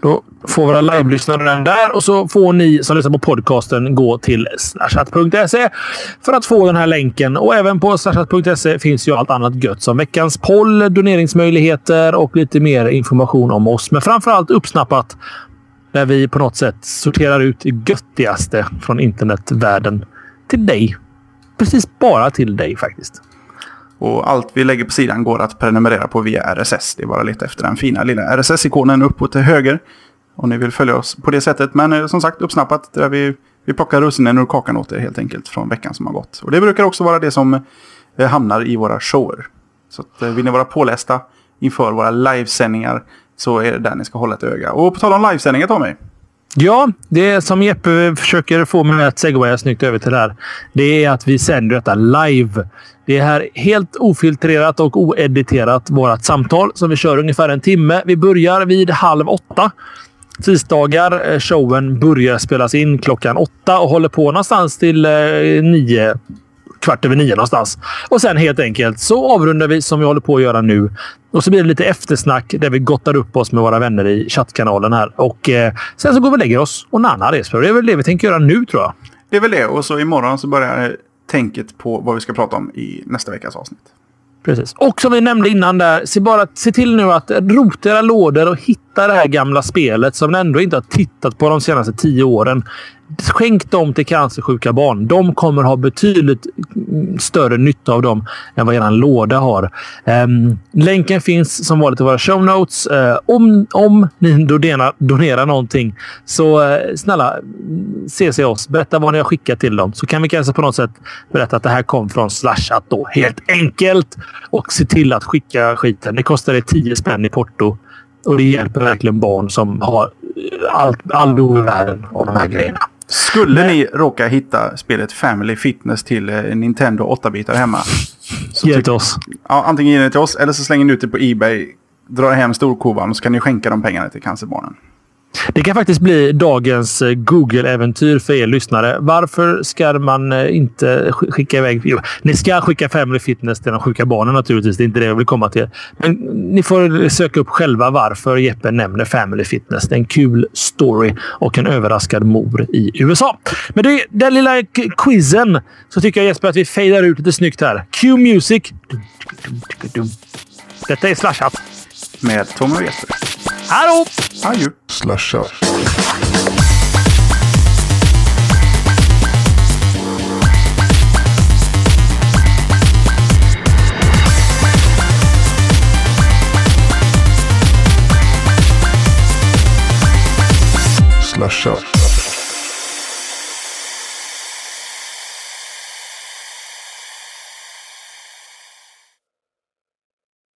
Då får våra live-lyssnare den där och så får ni som lyssnar på podcasten gå till slashat.se för att få den här länken. Och även på slashat.se finns ju allt annat gött som veckans poll, doneringsmöjligheter och lite mer information om oss. Men framför allt uppsnappat där vi på något sätt sorterar ut det göttigaste från internetvärlden till dig. Precis bara till dig faktiskt. Och allt vi lägger på sidan går att prenumerera på via RSS. Det är bara att leta efter den fina lilla RSS-ikonen uppåt till höger. Om ni vill följa oss på det sättet. Men eh, som sagt uppsnappat där vi, vi plockar russinen ur kakan åt er helt enkelt från veckan som har gått. Och det brukar också vara det som eh, hamnar i våra shower. Så att, eh, vill ni vara pålästa inför våra livesändningar så är det där ni ska hålla ett öga. Och på tal om livesändningar Tommy. Ja, det som Jeppe försöker få mig att segwaya snyggt över till det här. Det är att vi sänder detta live. Det är här helt ofiltrerat och oediterat vårt samtal som vi kör ungefär en timme. Vi börjar vid halv åtta. Tisdagar. Eh, showen börjar spelas in klockan åtta och håller på någonstans till eh, nio kvart över nio någonstans. Och sen helt enkelt så avrundar vi som vi håller på att göra nu. Och så blir det lite eftersnack där vi gottar upp oss med våra vänner i chattkanalen här. Och eh, sen så går vi och lägger oss och nannar. Det är väl det vi tänker göra nu tror jag. Det är väl det. Och så imorgon så börjar tänket på vad vi ska prata om i nästa veckas avsnitt. Precis. Och som vi nämnde innan där, se, bara, se till nu att rota era lådor och hitta det här gamla spelet som ni ändå inte har tittat på de senaste tio åren. Skänk dem till cancersjuka barn. De kommer ha betydligt större nytta av dem än vad er låda har. Um, länken finns som vanligt i våra show notes. Uh, om, om ni donerar, donerar någonting så uh, snälla CC oss. Berätta vad ni har skickat till dem så kan vi kanske på något sätt berätta att det här kom från Slashat då. Helt enkelt. Och se till att skicka skiten. Det kostar 10 spänn i porto och det hjälper verkligen barn som har allt, all i världen av de här grejerna. Skulle ni råka hitta spelet Family Fitness till eh, Nintendo 8-bitar hemma. Ge det till oss. Ja, antingen ge det till oss eller så slänger ni ut det på Ebay. Drar hem storkovan och så kan ni skänka de pengarna till cancerbarnen. Det kan faktiskt bli dagens eh, Google-äventyr för er lyssnare. Varför ska man eh, inte skicka iväg... Jo, ni ska skicka Family Fitness till de sjuka barnen naturligtvis. Det är inte det jag vill komma till. Men ni får eh, söka upp själva varför Jeppe nämner Family Fitness. Det är en kul story och en överraskad mor i USA. Men det, den lilla quizen så tycker jag Jesper att vi fejdar ut lite snyggt här. Cue Music. Detta är Slashat. Med Tommy och Jesper. Hallå! Adjö. Slashat. Slashat.